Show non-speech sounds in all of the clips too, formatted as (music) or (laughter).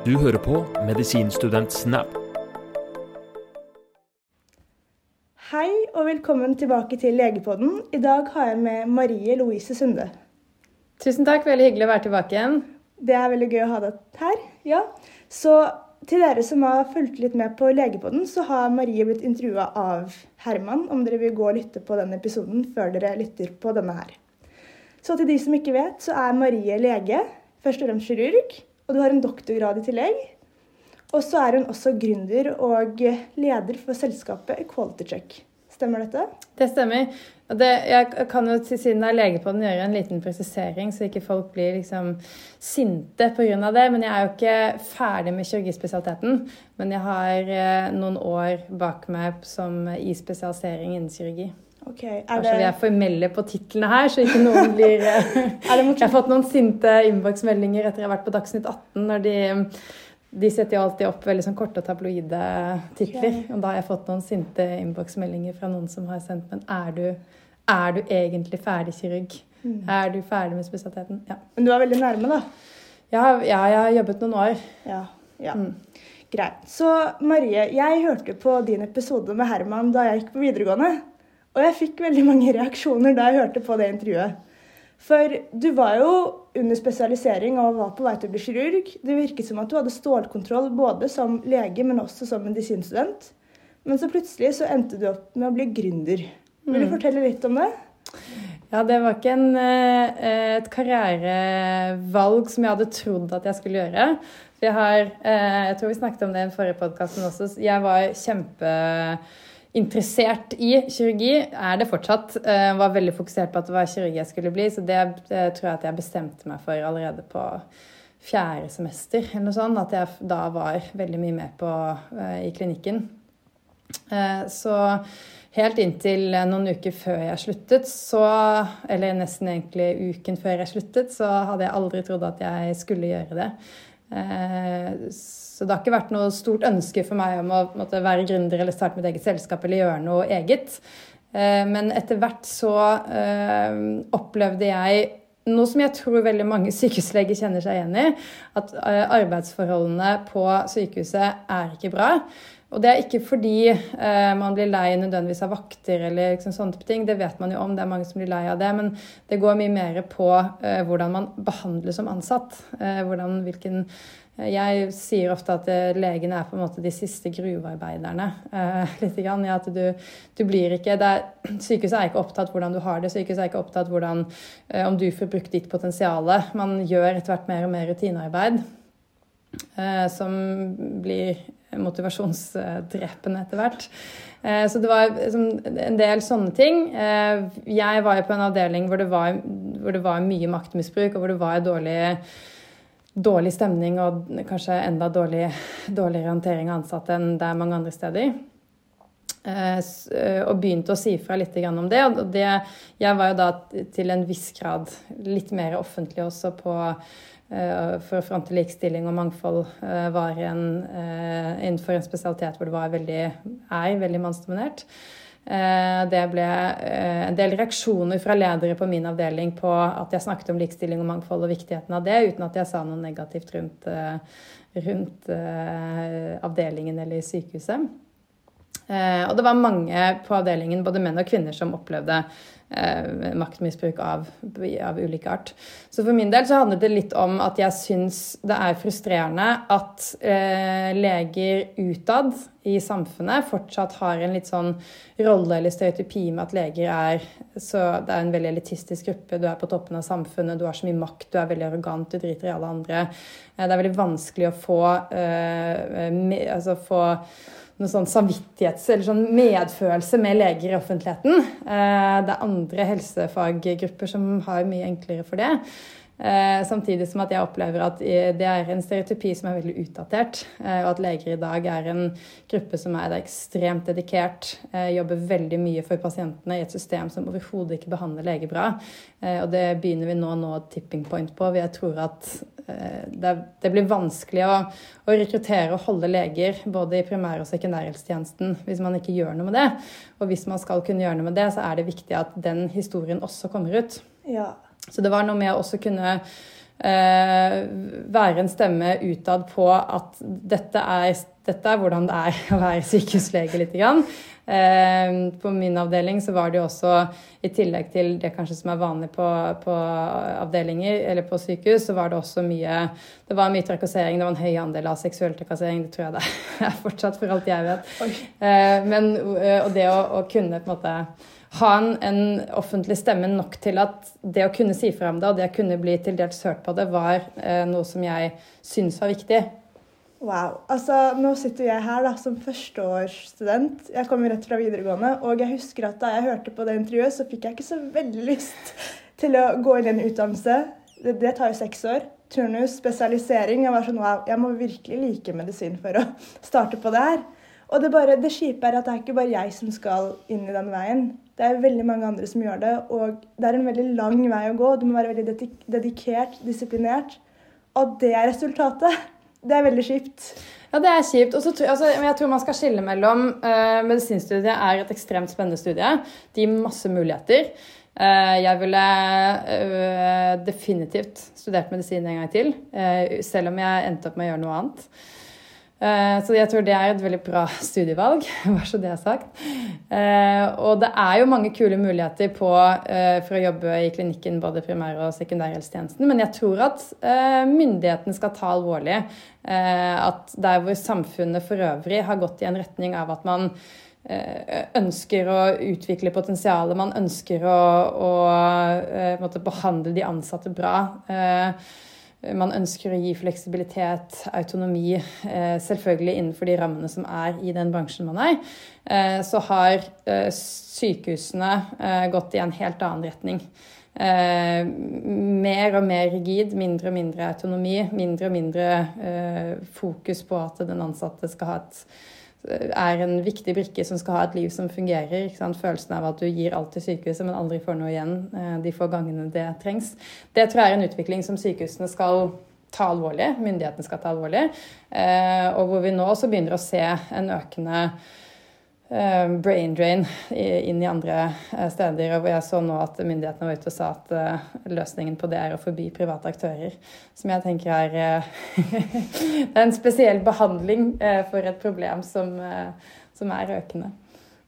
Du hører på Medisinstudent Snap. Hei og velkommen tilbake til Legepodden. I dag har jeg med Marie Louise Sunde. Tusen takk, veldig hyggelig å være tilbake igjen. Det er veldig gøy å ha deg her. Ja. Så til dere som har fulgt litt med på Legepodden, så har Marie blitt intervjua av Herman, om dere vil gå og lytte på den episoden før dere lytter på denne her. Så til de som ikke vet, så er Marie lege, først og fremst kirurg, og du har en doktorgrad i tillegg. Og så er hun også gründer og leder for selskapet Equality Check. Stemmer dette? Det stemmer. Det, jeg kan jo til siden jeg er lege på den gjøre en liten presisering, så ikke folk blir liksom sinte pga. det. Men jeg er jo ikke ferdig med kirurgispesialiteten. Men jeg har eh, noen år bak meg som i spesialisering innen kirurgi. Ok, er det... vi er formelle på titlene her, så ikke noen (laughs) blir eh, Jeg har fått noen sinte innboksmeldinger etter jeg har vært på Dagsnytt 18, når de de setter jo alltid opp veldig sånn korte og tabloide titler. Okay. Og da har jeg fått noen sinte innboksmeldinger fra noen som har sendt Men er du, er du egentlig ferdig kirurg? Mm. Er du ferdig med spesialiteten? Ja. Men du er veldig nærme, da. Ja, ja, jeg har jobbet noen år. Ja. ja. Mm. Greit. Så Marie, jeg hørte på din episode med Herman da jeg gikk på videregående. Og jeg fikk veldig mange reaksjoner da jeg hørte på det intervjuet. For du var jo under spesialisering og var på vei til å bli kirurg. Det virket som at du hadde stålkontroll både som lege, men også som medisinstudent. Men så plutselig så endte du opp med å bli gründer. Vil du Mm. fortelle litt om det? Ja, det var ikke en, eh, et karrierevalg som jeg hadde trodd at jeg skulle gjøre. Jeg har eh, Jeg tror vi snakket om det i den forrige podkasten også. Jeg var kjempeinteressert i kirurgi. Er det fortsatt. Eh, Var veldig fokusert på at det var kirurgi jeg skulle bli. Så det, det tror jeg at jeg bestemte meg for allerede på fjerde semester. eller noe sånt, At jeg da var veldig mye med på eh, i klinikken. Eh, Så helt inntil noen uker før jeg sluttet, så Eller nesten egentlig uken før jeg sluttet, så hadde jeg aldri trodd at jeg skulle gjøre det. Eh, Så det har ikke vært noe stort ønske for meg om å måtte, være gründer eller starte mitt eget selskap eller gjøre noe eget. Eh, Men etter hvert så eh, opplevde jeg noe som jeg tror veldig mange (laughs) sykehusleger kjenner seg igjen i, at eh, arbeidsforholdene på sykehuset er ikke bra. Og det er ikke fordi man blir lei nødvendigvis av vakter eller liksom sånne type ting. Det vet man jo om, det er mange som blir lei av det. Men det går mye mer på hvordan man behandles som ansatt. Hvordan, hvilken jeg sier ofte at eh, legene er på en måte de siste gruvearbeiderne. Eh, (laughs) litt grann, at du, du blir ikke er, (clears throat) Sykehuset er ikke opptatt hvordan du har det. Sykehuset er ikke opptatt hvordan, eh, om du får brukt ditt potensial. Man gjør etter hvert mer og mer rutinearbeid eh, som blir motivasjonsdrepende etter hvert. Eh, Så det var en del sånne ting. Eh, Jeg var jo på en avdeling hvor det var, hvor det var mye maktmisbruk, og hvor det var dårlig, dårlig stemning og kanskje enda dårlig, dårligere håndtering av ansatte enn det er mange andre steder. Eh, eh, Og begynte å si fra litt om det. Og det, jeg var jo da til en viss grad litt mer offentlig også på eh, for å fronte likestilling og mangfold var en, innenfor en spesialitet hvor det veldig, er veldig mannsdominert. Eh, Det ble eh, en del reaksjoner fra ledere på min avdeling på at jeg snakket om likestilling og mangfold og viktigheten av det, uten at jeg sa noe negativt rundt, eh, rundt avdelingen eller sykehuset. Eh, og det var mange på avdelingen, både menn og kvinner, som opplevde eh, maktmisbruk av, av ulike art. Så for min del så handlet det litt om at jeg syns det er frustrerende at eh, leger utad i samfunnet fortsatt har en litt sånn rolle eller stereotypi med at leger er så Det er en veldig elitistisk gruppe, du er på toppen av samfunnet, du har så mye makt, du er veldig arrogant, du driter i alle andre. Eh, det er veldig vanskelig å få, eh, me, altså få noe sånn samvittighets- eller sånn medfølelse med leger i offentligheten. Eh, Det er andre helsefaggrupper som har mye enklere for det. Eh, Samtidig som at jeg opplever at det er en stereotypi som er veldig utdatert. eh, Og at leger i dag er en gruppe som er ekstremt dedikert, eh, jobber veldig mye for pasientene i et system som overhodet ikke behandler leger bra. Eh, Og det begynner vi nå å nå tipping point på. Jeg tror at eh, det, det blir vanskelig å, å rekruttere og holde leger både i primær- og sekundærhelsetjenesten hvis man ikke gjør noe med det. Og hvis man skal kunne gjøre noe med det, så er det viktig at den historien også kommer ut. Ja. Så det var noe med å også kunne eh, være en stemme utad på at dette er, dette er hvordan det er å være sykehuslege litt. Grann. Eh, på min avdeling så var det jo også, i tillegg til det kanskje som er vanlig på, på, avdelinger eller på sykehus, så var det også mye det var mye trakassering. Det var en høy andel av seksuell trakassering. Det tror jeg det er (laughs) fortsatt, for alt jeg vet. Eh, men, og det å, å kunne på en måte ha en, en, offentlig stemme nok til at det å kunne si fra om det, og det å kunne bli til dels hørt på det, var eh, noe som jeg syns var viktig. Wow. Altså, nå sitter jeg her da, som førsteårsstudent. Jeg kommer rett fra videregående. Og jeg husker at da jeg hørte på det intervjuet, så fikk jeg ikke så veldig lyst til å gå inn i en utdannelse. Det, det tar jo seks år. Turnus, spesialisering. Jeg var sånn wow, jeg må virkelig like medisin for å starte på det her. Og det, bare, det kjipe er at det er ikke bare jeg som skal inn i den veien. Det er veldig mange andre som gjør det, og det er en veldig lang vei å gå. Du må være veldig dedikert, disiplinert. Og det er resultatet. Det er veldig kjipt. Ja, det er kjipt. Og altså, jeg tror man skal skille mellom uh, Medisinstudiet er et ekstremt spennende studie. Det gir masse muligheter. Uh, jeg ville uh, definitivt studert medisin en gang til, selv om jeg endte opp med å gjøre noe annet. Eh, så jeg tror det er et veldig bra studievalg, (laughs) bare så det er sagt. Eh, og det er jo mange kule muligheter på, eh, for å jobbe i klinikken, både primær- og sekundærhelsetjenesten, men jeg tror at myndighetene skal ta alvorlig at der hvor samfunnet for øvrig har gått i en retning av at man ønsker å utvikle potensialet, man ønsker å, å behandle de ansatte bra man ønsker å gi fleksibilitet, autonomi, eh, selvfølgelig innenfor de rammene som er i den bransjen man er, eh, så har eh, sykehusene gått i en helt annen retning. Mer og mer rigid, mindre og mindre autonomi, mindre og mindre fokus på at den ansatte skal ha et er en viktig brikke som skal ha et liv som fungerer. Følelsen av at du gir alt til sykehuset, men aldri får noe igjen eh, de få gangene det trengs. Det tror jeg er en utvikling som sykehusene skal ta alvorlig, myndighetene skal ta alvorlig. Eh, og hvor vi nå også begynner å se en økende brain drain inn i andre eh, steder. og Jeg så nå at myndighetene var ute og sa at eh, løsningen på det er å forby private aktører. Som jeg tenker er, (laughs) er en spesiell behandling for et problem som, som er økende.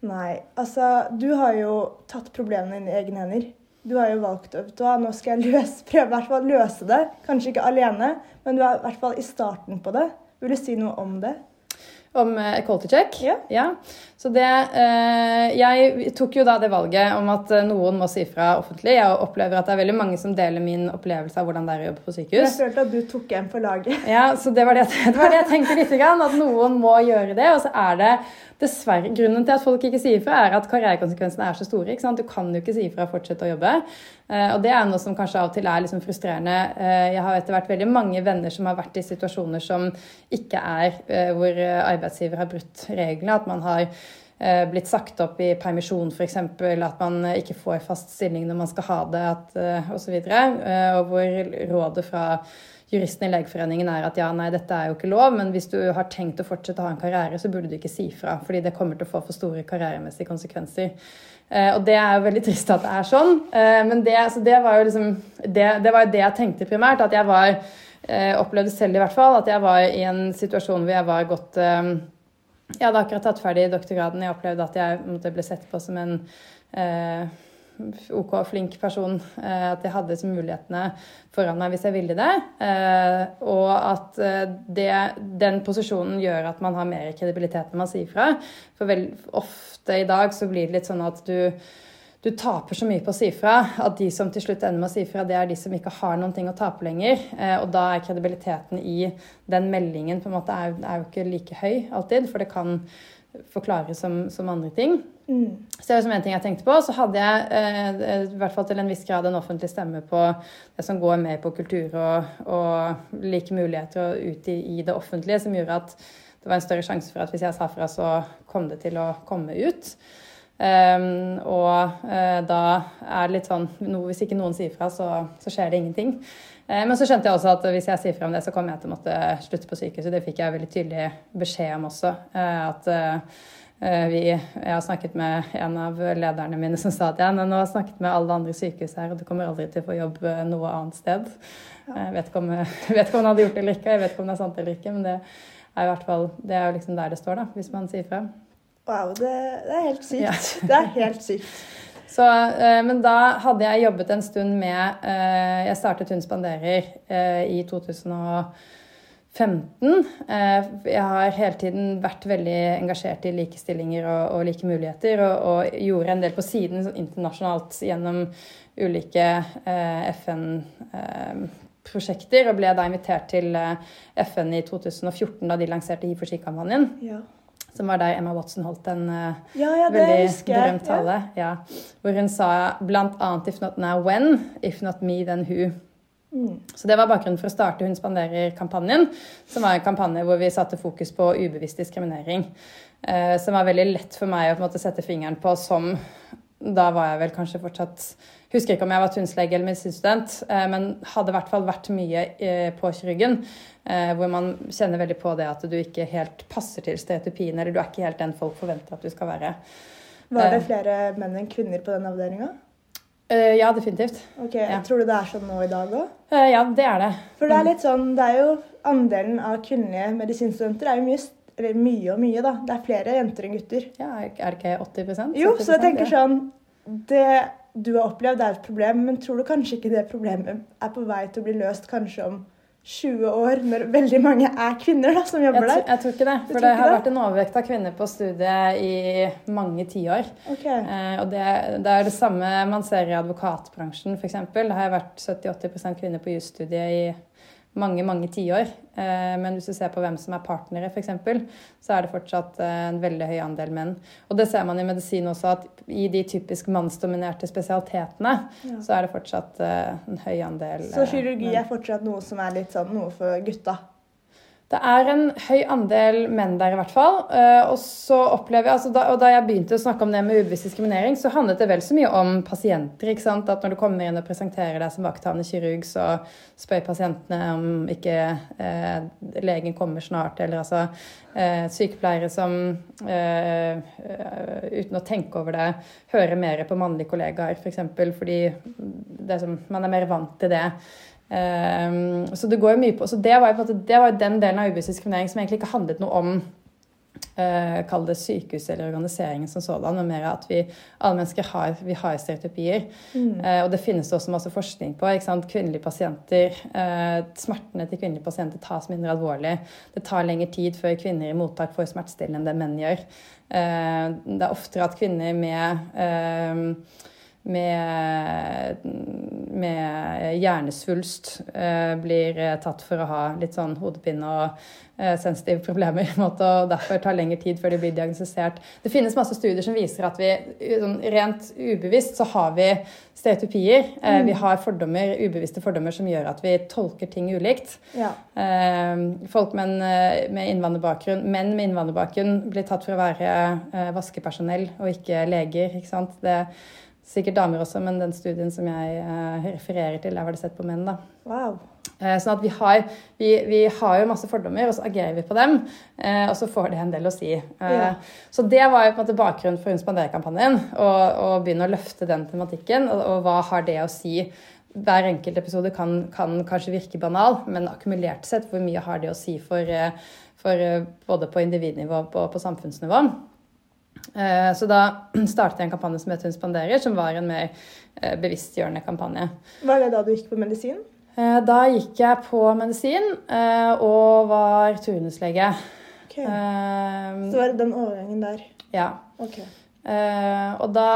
Nei, altså du har jo tatt problemene inn i egne hender. Du har jo valgt vet du nå skal jeg løse, prøve hvert fall løse det. Kanskje ikke alene, men du er i hvert fall i starten på det. Vil du si noe om det? Om quality check? Ja. ja. Så det eh, Jeg tok jo da det valget om at eh, noen må si fra offentlig. Jeg opplever at det er veldig mange som deler min opplevelse av hvordan det er å jobbe på sykehus. Jeg følte at du tok en for laget. Ja, så det var det, (laughs) det, var det jeg tenkte litt. At noen må gjøre det. Og så er det dessverre Grunnen til at folk ikke sier fra, er at karrierekonsekvensene er så store. Du kan jo ikke si fra og fortsette å jobbe. Eh, og det er noe som kanskje av og til er liksom frustrerende. Eh, jeg har etter hvert veldig mange venner som har vært i situasjoner som ikke er hvor arbeidsgiver har brutt reglene. At man har blitt sagt opp i permisjon f.eks., at man ikke får fast stilling når man skal ha det, osv. Og, så eh, og hvor rådet fra juristen i Legeforeningen er at ja, nei, dette er jo ikke lov, men hvis du har tenkt å fortsette å ha en karriere, så burde du ikke si fra, fordi det kommer til å få for store karrieremessige konsekvenser. Eh, og det er jo veldig trist at det er sånn, men det, det var jo liksom det, det, var det jeg tenkte primært. At jeg var Opplevde selv i hvert fall at jeg var i en situasjon hvor jeg var godt jeg hadde akkurat tatt ferdig doktorgraden. Jeg opplevde at jeg måtte, bli sett på som en eh, OK, flink person. Eh, at jeg hadde mulighetene foran meg hvis jeg ville det. Eh, og at eh, det, den posisjonen gjør at man har mer kredibilitet når man sier fra. For vel, ofte i dag så blir det litt sånn at du du taper så mye på å si fra at de som til slutt ender med å si fra, det er de som ikke har noen ting å tape lenger. Eh, og da er kredibiliteten i den meldingen på en måte er, er jo ikke like høy alltid, for det kan forklares som, som andre ting. Mm. Så det var som en ting jeg tenkte på. Så hadde jeg eh, i hvert fall til en viss grad en offentlig stemme på det som går mer på kultur og, og like muligheter og ut i, i det offentlige, som gjorde at det var en større sjanse for at hvis jeg sa fra, så kom det til å komme ut. Um, og uh, da er det litt sånn no, Hvis ikke noen sier fra, så, så skjer det ingenting. Uh, men så skjønte jeg også at hvis jeg sier fra om det, så kommer jeg til å måtte slutte på sykehuset. Det fikk jeg veldig tydelig beskjed om også. Uh, at vi, jeg har snakket med en av lederne mine som sa at jeg nå har snakket med alle andre sykehus her, og du kommer aldri til å få jobb noe annet sted. Jeg vet, om, (laughs) jeg vet ikke om han hadde gjort det eller ikke, jeg vet ikke om det er sant eller ikke, men det er i hvert fall, det er jo liksom der det står, da, hvis man sier fra. Wow, det, det er helt sykt. Ja. (laughs) Det er helt sykt. Så, eh, men da hadde jeg jobbet en stund med eh, Jeg startet Hun spanderer eh, i 2015. Eh, jeg har hele tiden vært veldig engasjert i likestillinger og, og like muligheter, og, og, gjorde en del på siden sånn internasjonalt gjennom ulike eh, FN-prosjekter, og ble da invitert til FN i 2014 da de lanserte Hi for ski-kampanjen. Ja. Som var der Emma Watson holdt en uh, Ja, ja, veldig berømt tale. Ja. Hvor hun sa annet 'if not now, when', 'if not me, then who'. Mm. Så Det var bakgrunnen for å starte Hun spanderer-kampanjen, som var en kampanje hvor vi satte fokus på ubevisst diskriminering. Eh, som var veldig lett for meg å måte sette fingeren på som Da var jeg vel kanskje fortsatt Husker ikke om jeg var tunnslege eller medisinstudent, eh, men hadde i hvert fall vært mye eh, på kirurgen. Eh, hvor man kjenner veldig på det at du ikke helt passer til stereotypien, eller du er ikke helt den folk forventer at du skal være. Var det flere menn enn kvinner på den avdelinga? Ja, definitivt. Ok, Ja. Tror du det er sånn nå i dag òg? Ja, det er det. For det er litt sånn, det er jo andelen av kvinnelige medisinstudenter er jo mye, st- eller mye og mye, da. Det er flere jenter enn gutter. Ja, er det ikke 80 Jo, så jeg tenker sånn Det du har opplevd, er et problem, men tror du kanskje ikke det problemet er på vei til å bli løst kanskje om 20 år, når veldig mange er kvinner da, som jobber der? jeg tror ikke det. For det har det? vært en overvekt av kvinner på studiet i mange tiår. Okay. Eh, og det, det er det samme man ser i advokatbransjen, f.eks. Det har vært 70-80 kvinner på jusstudiet i mange, mange tiår. Eh, men hvis du ser på hvem som er partnere, f.eks., så er det fortsatt eh, en veldig høy andel menn. Og det ser man i medisin også, at i de typisk mannsdominerte spesialitetene, Ja. så er det fortsatt eh, en høy andel Så kirurgi menn. er fortsatt noe som er litt sånn noe for gutta? Det er en høy andel menn der, i hvert fall. Eh, og jeg, altså da, og da jeg begynte å snakke om det med ubevisst diskriminering, så handlet det vel så mye om pasienter. ikke sant? At når du kommer inn og presenterer deg som vakthavende kirurg, så spør pasientene om ikke eh, legen kommer snart. Eller altså eh, sykepleiere som eh, uten å tenke over det, hører mer på mannlige kollegaer, f.eks. For fordi er som, man er mer vant til det. Ehm, så det går mye på Så det var på det var den delen av ubevisst diskriminering som egentlig ikke handlet noe om uh, Kall det sykehus eller organiseringen som sådan, men mer at vi alle mennesker har, vi har stereotypier. Eh, og det finnes også masse forskning på. Kvinnelige pasienter, uh, Smertene til kvinnelige pasienter tas mindre alvorlig. Det tar lengre tid før kvinner i mottak får smertestillende enn det menn gjør. Det er oftere at kvinner med med, med hjernesvulst eh, blir eh, tatt for å ha litt sånn hodepine og eh, sensitive problemer. måte, og Derfor tar lengre tid før de blir diagnostisert. Det finnes masse studier som viser at vi sånn, rent ubevisst så har vi stereotypier. Mm. Vi har fordommer, ubevisste fordommer som gjør at vi tolker ting ulikt. Ja. Folk med, med innvandrerbakgrunn, menn med innvandrerbakgrunn blir tatt for å være vaskepersonell og ikke leger. ikke sant? Det Sikkert damer også, men den studien som jeg eh, refererer til, der var det sett på menn. da. Wow. Eh, sånn at vi har, vi, vi har jo masse fordommer, og så agerer vi på dem. Eh, og så får det en del å si. Ja. Så det var jo på en måte bakgrunnen for Hun spanderer-kampanjen. Å begynne å løfte den tematikken. Og, og hva har det å si? Hver enkelt episode kan, kan kanskje virke banal, men akkumulert sett, hvor mye har det å si for, for både på individnivå og på, på samfunnsnivå? Eh, Så da (clears throat) startet jeg en kampanje som het Hun spanderer, som var en mer eh, bevisstgjørende kampanje. Var det da du gikk på medisin? Eh, Da gikk jeg på medisin og var turnuslege. Okay. Så var det den overgangen der. Ja. Okay. Og da,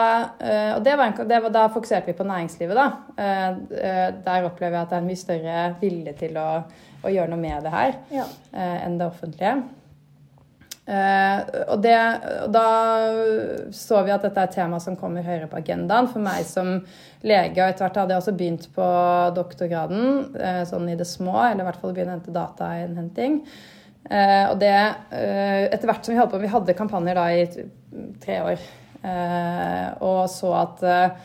og det var en, det var, da fokuserte vi på næringslivet, da. Der opplever jeg at det er en mye større vilje til å, å gjøre noe med det her Ja. enn det offentlige. Eh, og, det, og da så vi at dette er et tema som kommer høyere på agendaen. For meg som lege, og etter hvert hadde jeg også begynt på doktorgraden, eh, sånn i det små, eller i hvert fall begynne å hente datainnhenting. Uh, og det, uh, etter hvert som vi holdt på, vi hadde kampanjer da i tre år, uh, og så at eh,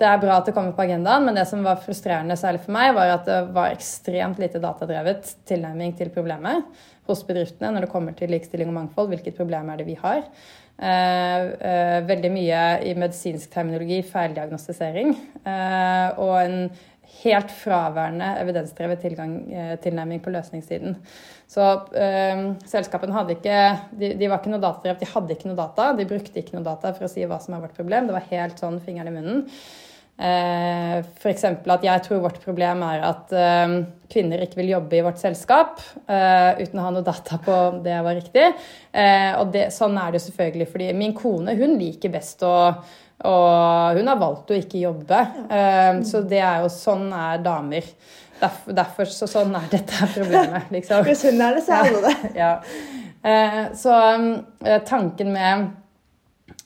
det er bra at det kommer på agendaen, men det som var frustrerende særlig for meg, var at det var ekstremt lite datadrevet tilnærming til problemet hos bedriftene når det kommer til likestilling og mangfold. Hvilket problem er det vi har? Eh, eh, veldig mye i medisinsk terminologi feildiagnostisering. Eh, og en helt fraværende evidensdrevet tilnærming på løsningssiden. Så eh, selskapene hadde ikke de, de, var ikke noe datadrevet, de hadde ikke noe data. De brukte ikke noe data for å si hva som er vårt problem. Det var helt sånn fingeren i munnen. Eh, F.eks. at jeg tror vårt problem er at eh, kvinner ikke vil jobbe i vårt selskap eh, uten å ha noe data på om det var riktig. Og det, sånn er det selvfølgelig, fordi min kone hun liker best å og hun har valgt å ikke jobbe. Så det er jo sånn er damer. Derfor, derfor så sånn er dette problemet, liksom. Hvis hun er det, så er alle (laughs) det. ja. Så tanken med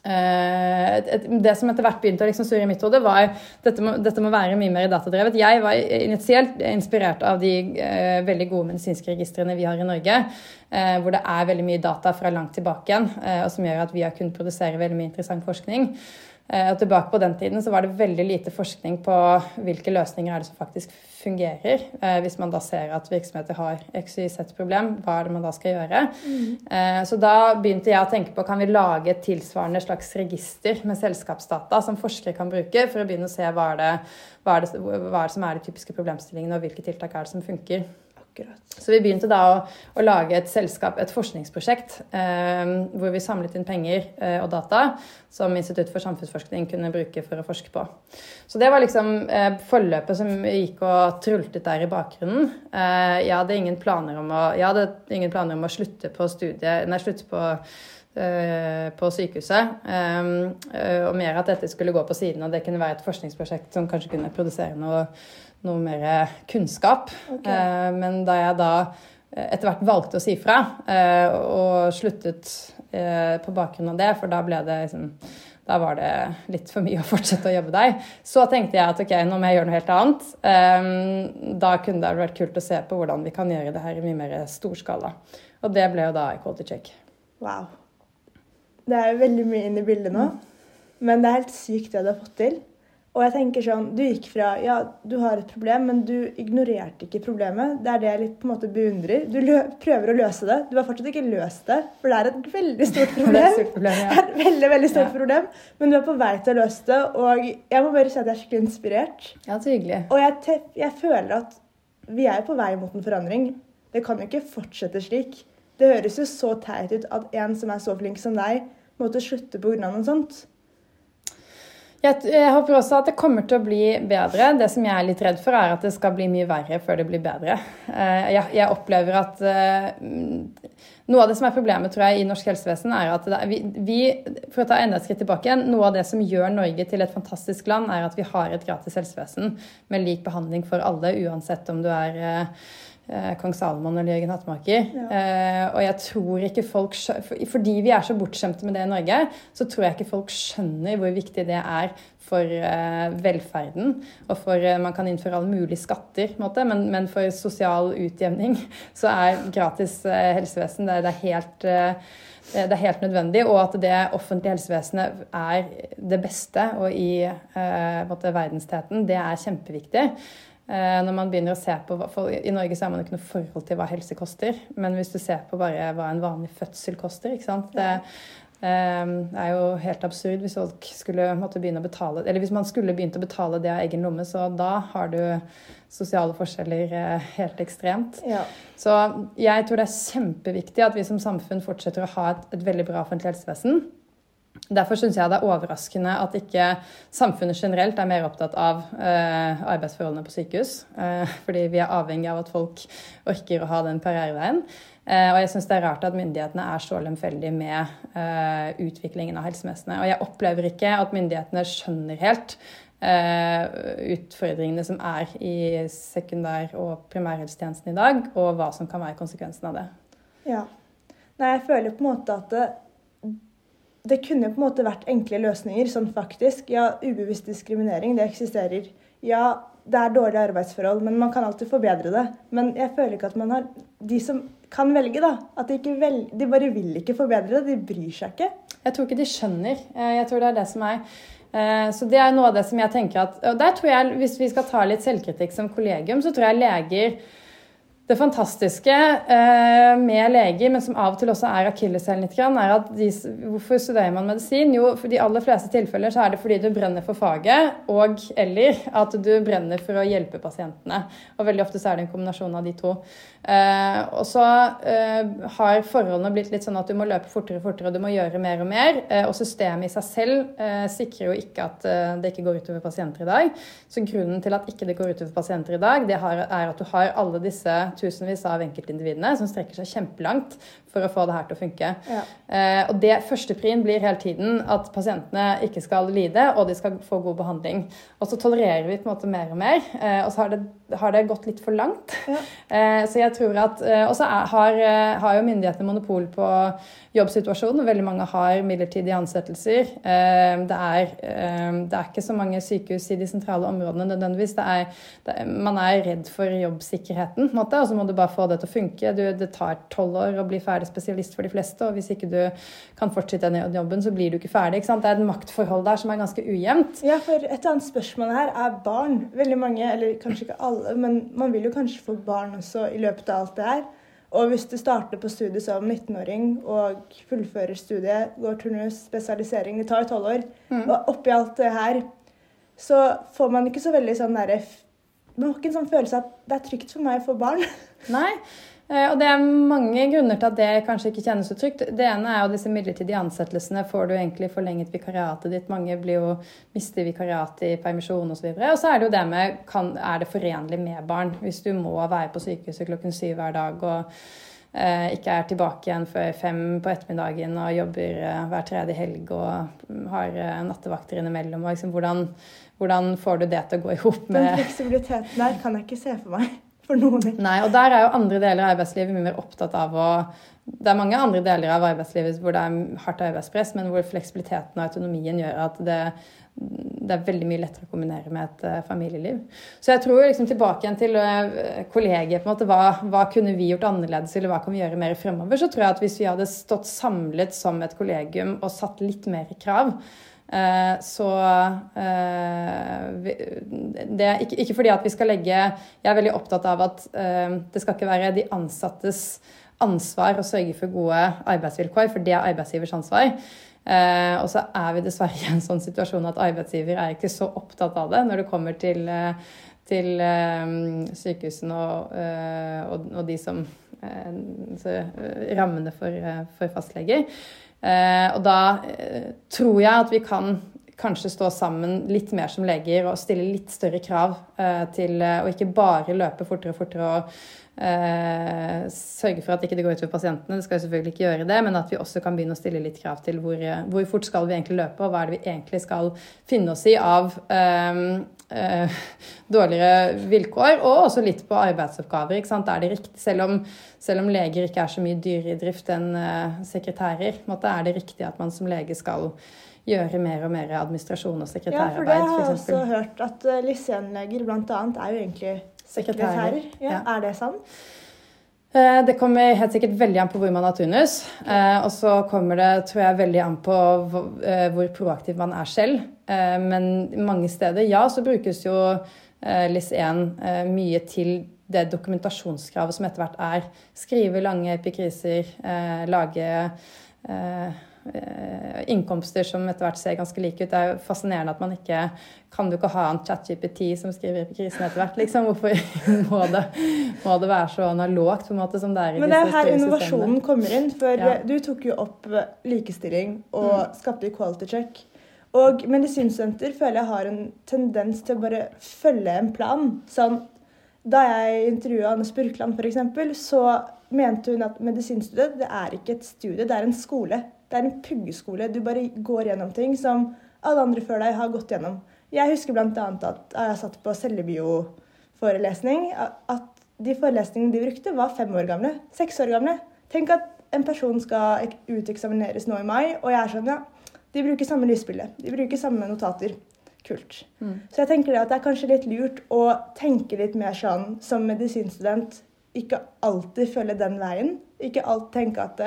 det som etter hvert begynte å liksom surre i mitt hode, var dette dette må være mye mer datadrevet. Jeg var initielt inspirert av de uh, veldig gode medisinske registrene vi har i Norge, uh, hvor det er veldig mye data fra langt tilbake igjen, uh, og som gjør at vi har kunnet produsere veldig mye interessant forskning. Eh, og tilbake på den tiden så var det veldig lite forskning på hvilke løsninger er det som faktisk fungerer. Eh, hvis man da ser at virksomheter har XYZ-problem, hva er det man da skal gjøre? Mm. Eh, så da begynte jeg å tenke på kan vi lage et tilsvarende slags register med selskapsdata som forskere kan bruke, for å begynne å se hva er det, hva er det, hva er det som er de typiske problemstillingene, og hvilke tiltak er det som funker. Akkurat. Så vi begynte da å, å lage et selskap, et forskningsprosjekt, eh, hvor vi samlet inn penger eh, og data som Institutt for samfunnsforskning kunne bruke for å forske på. Så det var liksom eh, forløpet som gikk og trultet der i bakgrunnen. Eh, jeg hadde ingen planer om å, hadde ingen planer om å slutte på studiet, nei, slutte på eh, på sykehuset. Um, og mer at dette skulle gå på siden, og det kunne være et forskningsprosjekt som kanskje kunne produsere noe noe mer kunnskap. Okay. Eh, men da jeg da eh, etter hvert valgte å si fra, eh, og sluttet på bakgrunn av det, for da ble det liksom da var det litt for mye å (laughs) fortsette å jobbe der. Så tenkte jeg at ok, nå må jeg gjøre noe helt annet. Da kunne det vært kult å se på hvordan vi kan gjøre det her i mye mer storskala. Og det ble jo da Equality Check. Wow. Det er jo veldig mye inn i bildet nå. Men det er helt sykt det du har fått til. Og jeg tenker sånn, Du gikk fra ja, du har et problem, men du ignorerte ikke problemet. Det er det jeg litt på en måte beundrer. Du prøver å løse det. Du har fortsatt ikke løst det, for det er et veldig stort problem. (laughs) det er, problem, ja. (laughs) et veldig, veldig stort ja. problem, Men du er på vei til å løse det, og jeg må bare si at jeg er skikkelig inspirert. Ja, så hyggelig. Og jeg, jeg føler at vi er på vei mot en forandring. Det kan jo ikke fortsette slik. Det høres jo så teit ut at en som er så flink som deg, måtte slutte pga. noe sånt. Jeg, jeg, håper også at det kommer til å bli bedre. Det som jeg er litt redd for, er at det skal bli mye verre før det blir bedre. Eh, jeg, jeg opplever at eh, noe av det som er problemet tror jeg, i norsk helsevesen, er at det, vi, vi, For å ta enda et skritt tilbake igjen, noe av det som gjør Norge til et fantastisk land, er at vi har et gratis helsevesen med lik behandling for alle, uansett om du er eh, kong Salomon eller Jørgen Hattemaker. Ja. Eh, og jeg tror ikke folk Fordi vi er så bortskjemte med det i Norge, så tror jeg ikke folk skjønner hvor viktig det er for eh, velferden. Og for Man kan innføre alle mulige skatter, måte, men, men, for sosial utjevning (laughs) så er gratis helsevesen det, det er helt det er helt nødvendig, og at det offentlige helsevesenet er det beste og i eh, verdensteten, det er kjempeviktig. Eh, når man begynner å se på, for I Norge så har man ikke noe forhold til hva helse koster. Men hvis du ser på bare hva en vanlig fødsel koster ikke sant? Det, eh, det er jo helt absurd hvis folk skulle måtte begynne å betale Eller hvis man skulle begynt å betale det av egen lomme, så da har du sosiale forskjeller eh, helt ekstremt. Ja. Så jeg tror det er kjempeviktig at vi som samfunn fortsetter å ha et, et veldig bra offentlig helsevesen. Derfor syns jeg det er overraskende at ikke samfunnet generelt er mer opptatt av eh, arbeidsforholdene på sykehus. Eh, fordi vi er avhengig av at folk orker å ha den karriereveien. Eh, og jeg syns det er rart at myndighetene er så lemfeldige med eh, utviklingen av helsevesenet. Og jeg opplever ikke at myndighetene skjønner helt eh, utfordringene som er i sekundær- og primærhelsetjenesten i dag, og hva som kan være konsekvensen av det. Ja. Nei, jeg føler på en måte at det kunne på en måte vært enkle løsninger, sånn faktisk. Ja, ubevisst diskriminering, det eksisterer. Ja, det er dårlige arbeidsforhold, men man kan alltid forbedre det. Men jeg føler ikke at man har De som kan velge, da. At de, ikke vel, de bare vil ikke forbedre det. De bryr seg ikke. Jeg tror ikke de skjønner. Eh, jeg tror det er det som er Eh, så det er noe av det som jeg tenker at Og der tror jeg, hvis vi skal ta litt selvkritikk som kollegium, så tror jeg leger det fantastiske eh, med leger, men som av og til også er akilleshælen litt, er at de, hvorfor studerer man medisin? Jo, for de aller fleste tilfeller så er det fordi du brenner for faget, og eller at du brenner for å hjelpe pasientene. Og veldig ofte så er det en kombinasjon av de to. Eh, og så eh, har forholdene blitt litt sånn at du må løpe fortere og fortere, og du må gjøre mer og mer. og systemet i seg selv sikrer jo ikke at det ikke går utover pasienter i dag. Så grunnen til at ikke det går utover pasienter i dag, det er at du har alle disse tusenvis av enkeltindividene som strekker seg kjempelangt for å få det her til å funke. Ja. Eh, og det Førsteprien blir hele tiden at pasientene ikke skal lide, og de skal få god behandling. Og så tolererer vi på en måte mer og mer, eh, og så har det, har det gått litt for langt. Ja. (laughs) Eh, så jeg tror at, eh, Og så har, eh, har, jo myndighetene monopol på jobbsituasjonen, veldig mange har midlertidige ansettelser. Eh, det er, det er ikke så mange sykehus i de sentrale områdene nødvendigvis. Det er, det, man er redd for jobbsikkerheten, på en måte, og så må du bare få det til å funke. Du, det tar tolv år å bli ferdig være spesialist for de fleste, og hvis ikke du kan fortsette den jobben, så blir du ikke ferdig. Ikke det er et maktforhold der som er ganske ujevnt. Ja, for et annet spørsmål her er barn. Veldig mange, eller kanskje ikke alle, men man vil jo kanskje få barn også i løpet av alt det her. Og hvis du starter på studiet som 19-åring og fullfører studiet, går turnus, spesialisering, det tar jo tolv år, mm. og oppi alt det her, så får man ikke så veldig sånn derre Man har ikke en sånn følelse at det er trygt for meg å få barn. Nei, og Det er mange grunner til at det kanskje ikke kjennes så trygt. Det ene er jo disse midlertidige ansettelsene. Får du egentlig forlenget vikariatet ditt? Mange blir jo mister vikariatet i permisjon osv. Og, og så er det jo det med kan, er det forenlig med barn. Hvis du må være på sykehuset klokken syv hver dag og eh, ikke er tilbake igjen før fem på ettermiddagen og jobber eh, hver tredje helg og har eh, nattevakter innimellom. Og liksom, hvordan, hvordan får du det til å gå i hop med Den fleksibiliteten der kan jeg ikke se for meg for noen. Nei, og der er jo andre deler av arbeidslivet mye mer opptatt av å Det er mange andre deler av arbeidslivet hvor det er hardt arbeidspress, men hvor fleksibiliteten og autonomien gjør at det, det er veldig mye lettere å kombinere med et uh, familieliv. Så jeg tror liksom tilbake igjen til uh, kollegiet. på en måte, hva, hva, kunne vi gjort annerledes, eller hva kan vi gjøre mer fremover? Så tror jeg at hvis vi hadde stått samlet som et kollegium og satt litt mer krav, Eh, så eh, det er ikke, fordi at vi skal legge Jeg er veldig opptatt av at eh, det skal ikke være de ansattes ansvar å sørge for gode arbeidsvilkår, for det er arbeidsgivers ansvar. Eh, og så er vi dessverre i en sånn situasjon at arbeidsgiver er ikke så opptatt av det når det kommer til, til eh, sykehusene og, og, og, de som Rammene for, for fastleger. Eh, og da eh, tror jeg at vi kan kanskje stå sammen litt mer som leger og stille litt større krav eh, til å ikke bare løpe fortere og fortere og eh, sørge for at ikke det går utover pasientene. Det skal jo selvfølgelig ikke gjøre det, men at vi også kan begynne å stille litt krav til hvor, hvor fort skal vi egentlig løpe, og hva er det vi egentlig skal finne oss i av eh, eh, dårligere vilkår, og også litt på arbeidsoppgaver. Er det riktig, selv om, selv om leger ikke er så mye dyrere i drift enn eh, sekretærer, måte, er det riktig at man som lege skal gjøre mer og mer administrasjon og sekretærarbeid? Ja, for det har jeg også hørt, at uh, lisensleger bl.a. er jo egentlig sekretærer. Ja, ja. Er det sant? Eh, det kommer helt sikkert veldig an på hvor man har turnus. Eh, og så kommer det tror jeg, veldig an på eh, hvor proaktiv man er selv. Men mange steder, ja, så brukes jo LIS1 mye til det dokumentasjonskravet som etter hvert er. Skrive lange epikriser, lage innkomster som etter hvert ser ganske like ut. Det er jo fascinerende at man ikke Kan du ikke ha en ChatGPT som skriver krisen etter hvert? liksom? Hvorfor (laughs) må det, må det være så analogt på en måte som det er i Men det er her innovasjonen kommer inn. For ja. du tok jo opp likestilling og mm. skapte equality check. Og medisinstudenter føler jeg har en tendens til å bare følge en plan. Sånn, da jeg intervjua Anne Spurkland f.eks., så mente hun at medisinstudiet det er ikke et studie, det er en skole. Det er en puggeskole. Du bare går gjennom ting som alle andre før deg har gått gjennom. Jeg husker bl.a. at jeg satt på cellebioforelesning, at de forelesningene de brukte, var fem år gamle. Seks år gamle. Tenk at en person skal uteksamineres nå i mai, og jeg er sånn, ja, de bruker samme lysbilde. De bruker samme notater. Kult. Mm. Så jeg tenker at det er kanskje litt lurt å tenke litt mer sånn som medisinstudent. Ikke alltid følge den veien. Ikke alltid tenke at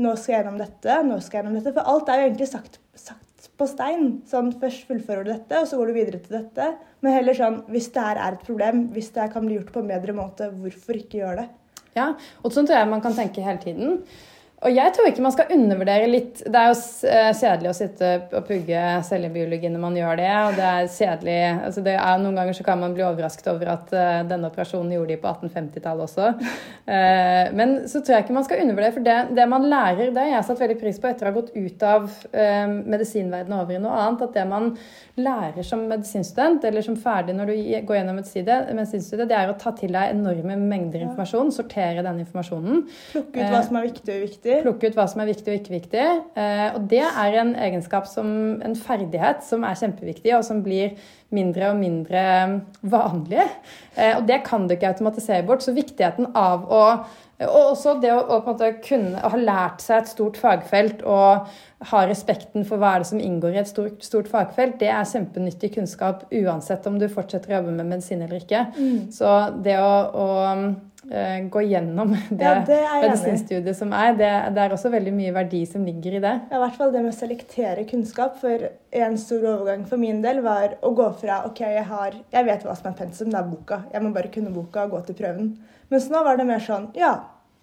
nå skal jeg gjennom dette, nå skal jeg gjennom dette. For alt er jo egentlig sagt, sagt på stein. Sånn, Først fullfører du dette, og så går du videre til dette. Men heller sånn, hvis det her er et problem, hvis det her kan bli gjort på en bedre måte, hvorfor ikke gjøre det? Ja, og sånn tror jeg man kan tenke hele tiden. Og jeg tror ikke man skal undervurdere litt Det er jo eh, kjedelig å sitte og pugge cellebiologi når man gjør det. Og det er kjedelig altså det er, Noen ganger så kan man bli overrasket over at uh, denne operasjonen gjorde de på 1850-tallet også. Uh, men så tror jeg ikke man skal undervurdere, for det, det, man lærer, det har jeg satt veldig pris på etter å ha gått ut av medisinverdenen over i noe annet, at det man lærer som medisinstudent, eller som ferdig når du går gjennom medisinstudiet, det er å ta til deg enorme mengder informasjon, sortere den informasjonen. Plukke ut hva som er viktig og uviktig viktig. Plukke ut hva som er viktig og ikke viktig. Eh, og det er en egenskap som en ferdighet som er kjempeviktig, og som blir mindre og mindre vanlig. Eh, og det kan du ikke automatisere bort. Så viktigheten av å og også det å, å kunne ha lært seg et stort fagfelt og ha respekten for hva er det som inngår i et stort, stort fagfelt, det er kjempenyttig kunnskap uansett om du fortsetter å jobbe med medisin eller ikke. Mm. Så det å, å uh, gå gjennom (laughs) det, ja, det medisinstudiet som er, det, det, er også veldig mye verdi som ligger i det. Ja, I hvert fall det med å selektere kunnskap. For en stor overgang for min del var å gå fra OK, jeg, har, jeg vet hva som er pensum, det er boka. Jeg må bare kunne boka og gå til prøven. Mens nå var det mer sånn Ja,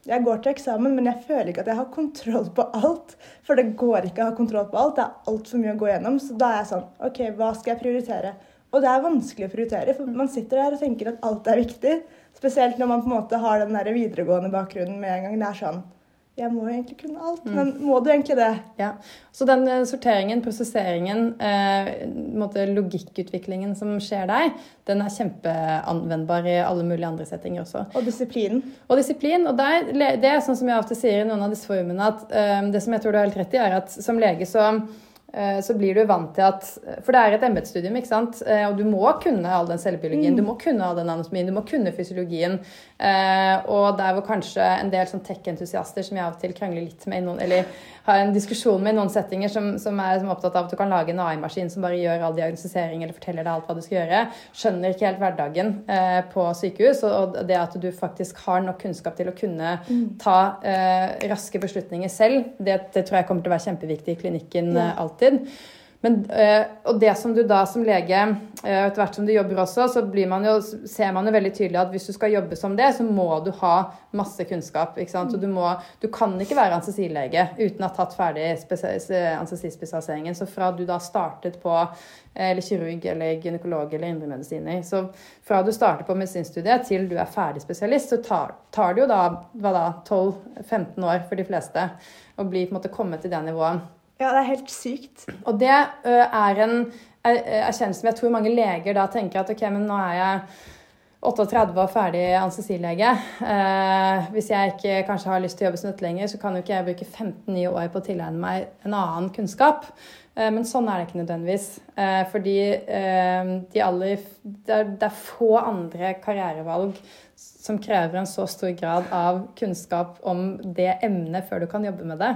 jeg går til eksamen, men jeg føler ikke at jeg har kontroll på alt. For det går ikke å ha kontroll på alt. Det er altfor mye å gå gjennom. Så da er jeg sånn OK, hva skal jeg prioritere? Og det er vanskelig å prioritere, for man sitter der og tenker at alt er viktig. Spesielt når man på en måte har den der videregående bakgrunnen med en gang. Det er sånn jeg må jo egentlig kunne alt, mm. men må du egentlig det? Ja, Så den uh, sorteringen, prosesseringen, eh, logikkutviklingen som skjer der, den er kjempeanvendbar i alle mulige andre settinger også. Og disiplinen. Og disiplin. Og der, det er sånn som jeg ofte sier i noen av disse formene, at eh, det som jeg tror du har helt rett i, er at som lege så Eh, så blir du vant til at For det er et embetsstudium, ikke sant. Eh, og du må kunne all den cellebiologien, mm. du må kunne all den anatomien, du må kunne fysiologien. Eh, og der hvor kanskje en del sånn tech-entusiaster som jeg av og til krangler litt med Eller har en diskusjon med i noen settinger, som, som er som opptatt av at du kan lage en AI-maskin som bare gjør all diagnostisering eller forteller deg alt hva du skal gjøre, skjønner ikke helt hverdagen på sykehus. Og det at du faktisk har nok kunnskap til å kunne mm. ta raske beslutninger selv, det, det, tror jeg kommer til å være kjempeviktig i klinikken ja. alltid alltid. Men, øh, og det som du da som lege, øh, etter hvert som du jobber også, så man jo, ser man jo veldig tydelig at hvis du skal jobbe som det, så må du ha masse kunnskap. ikke sant? Og du, må, du kan ikke være anestesilege uten å ha tatt ferdig anestesispesialiseringen. Så fra du da startet på eller kirurg eller gynekolog eller indremedisiner. Så fra du starter på medisinstudiet til du er ferdig spesialist, så tar, tar det jo da, da 12-15 år for de fleste å bli, på en måte, komme til det nivået. Ja, det er helt sykt. Og det er en erkjennelse som jeg tror mange leger da tenker at ok, men nå er jeg 38 og ferdig anestesilege. Eh, hvis jeg ikke kanskje har lyst til å jobbe som dette lenger, så kan jo ikke jeg bruke 15 nye år på å tilegne meg en annen kunnskap. Eh, men sånn er det ikke nødvendigvis. Eh, fordi eh, de aller, det, er, det er få andre karrierevalg som krever en så stor grad av kunnskap om det emnet før du kan jobbe med det.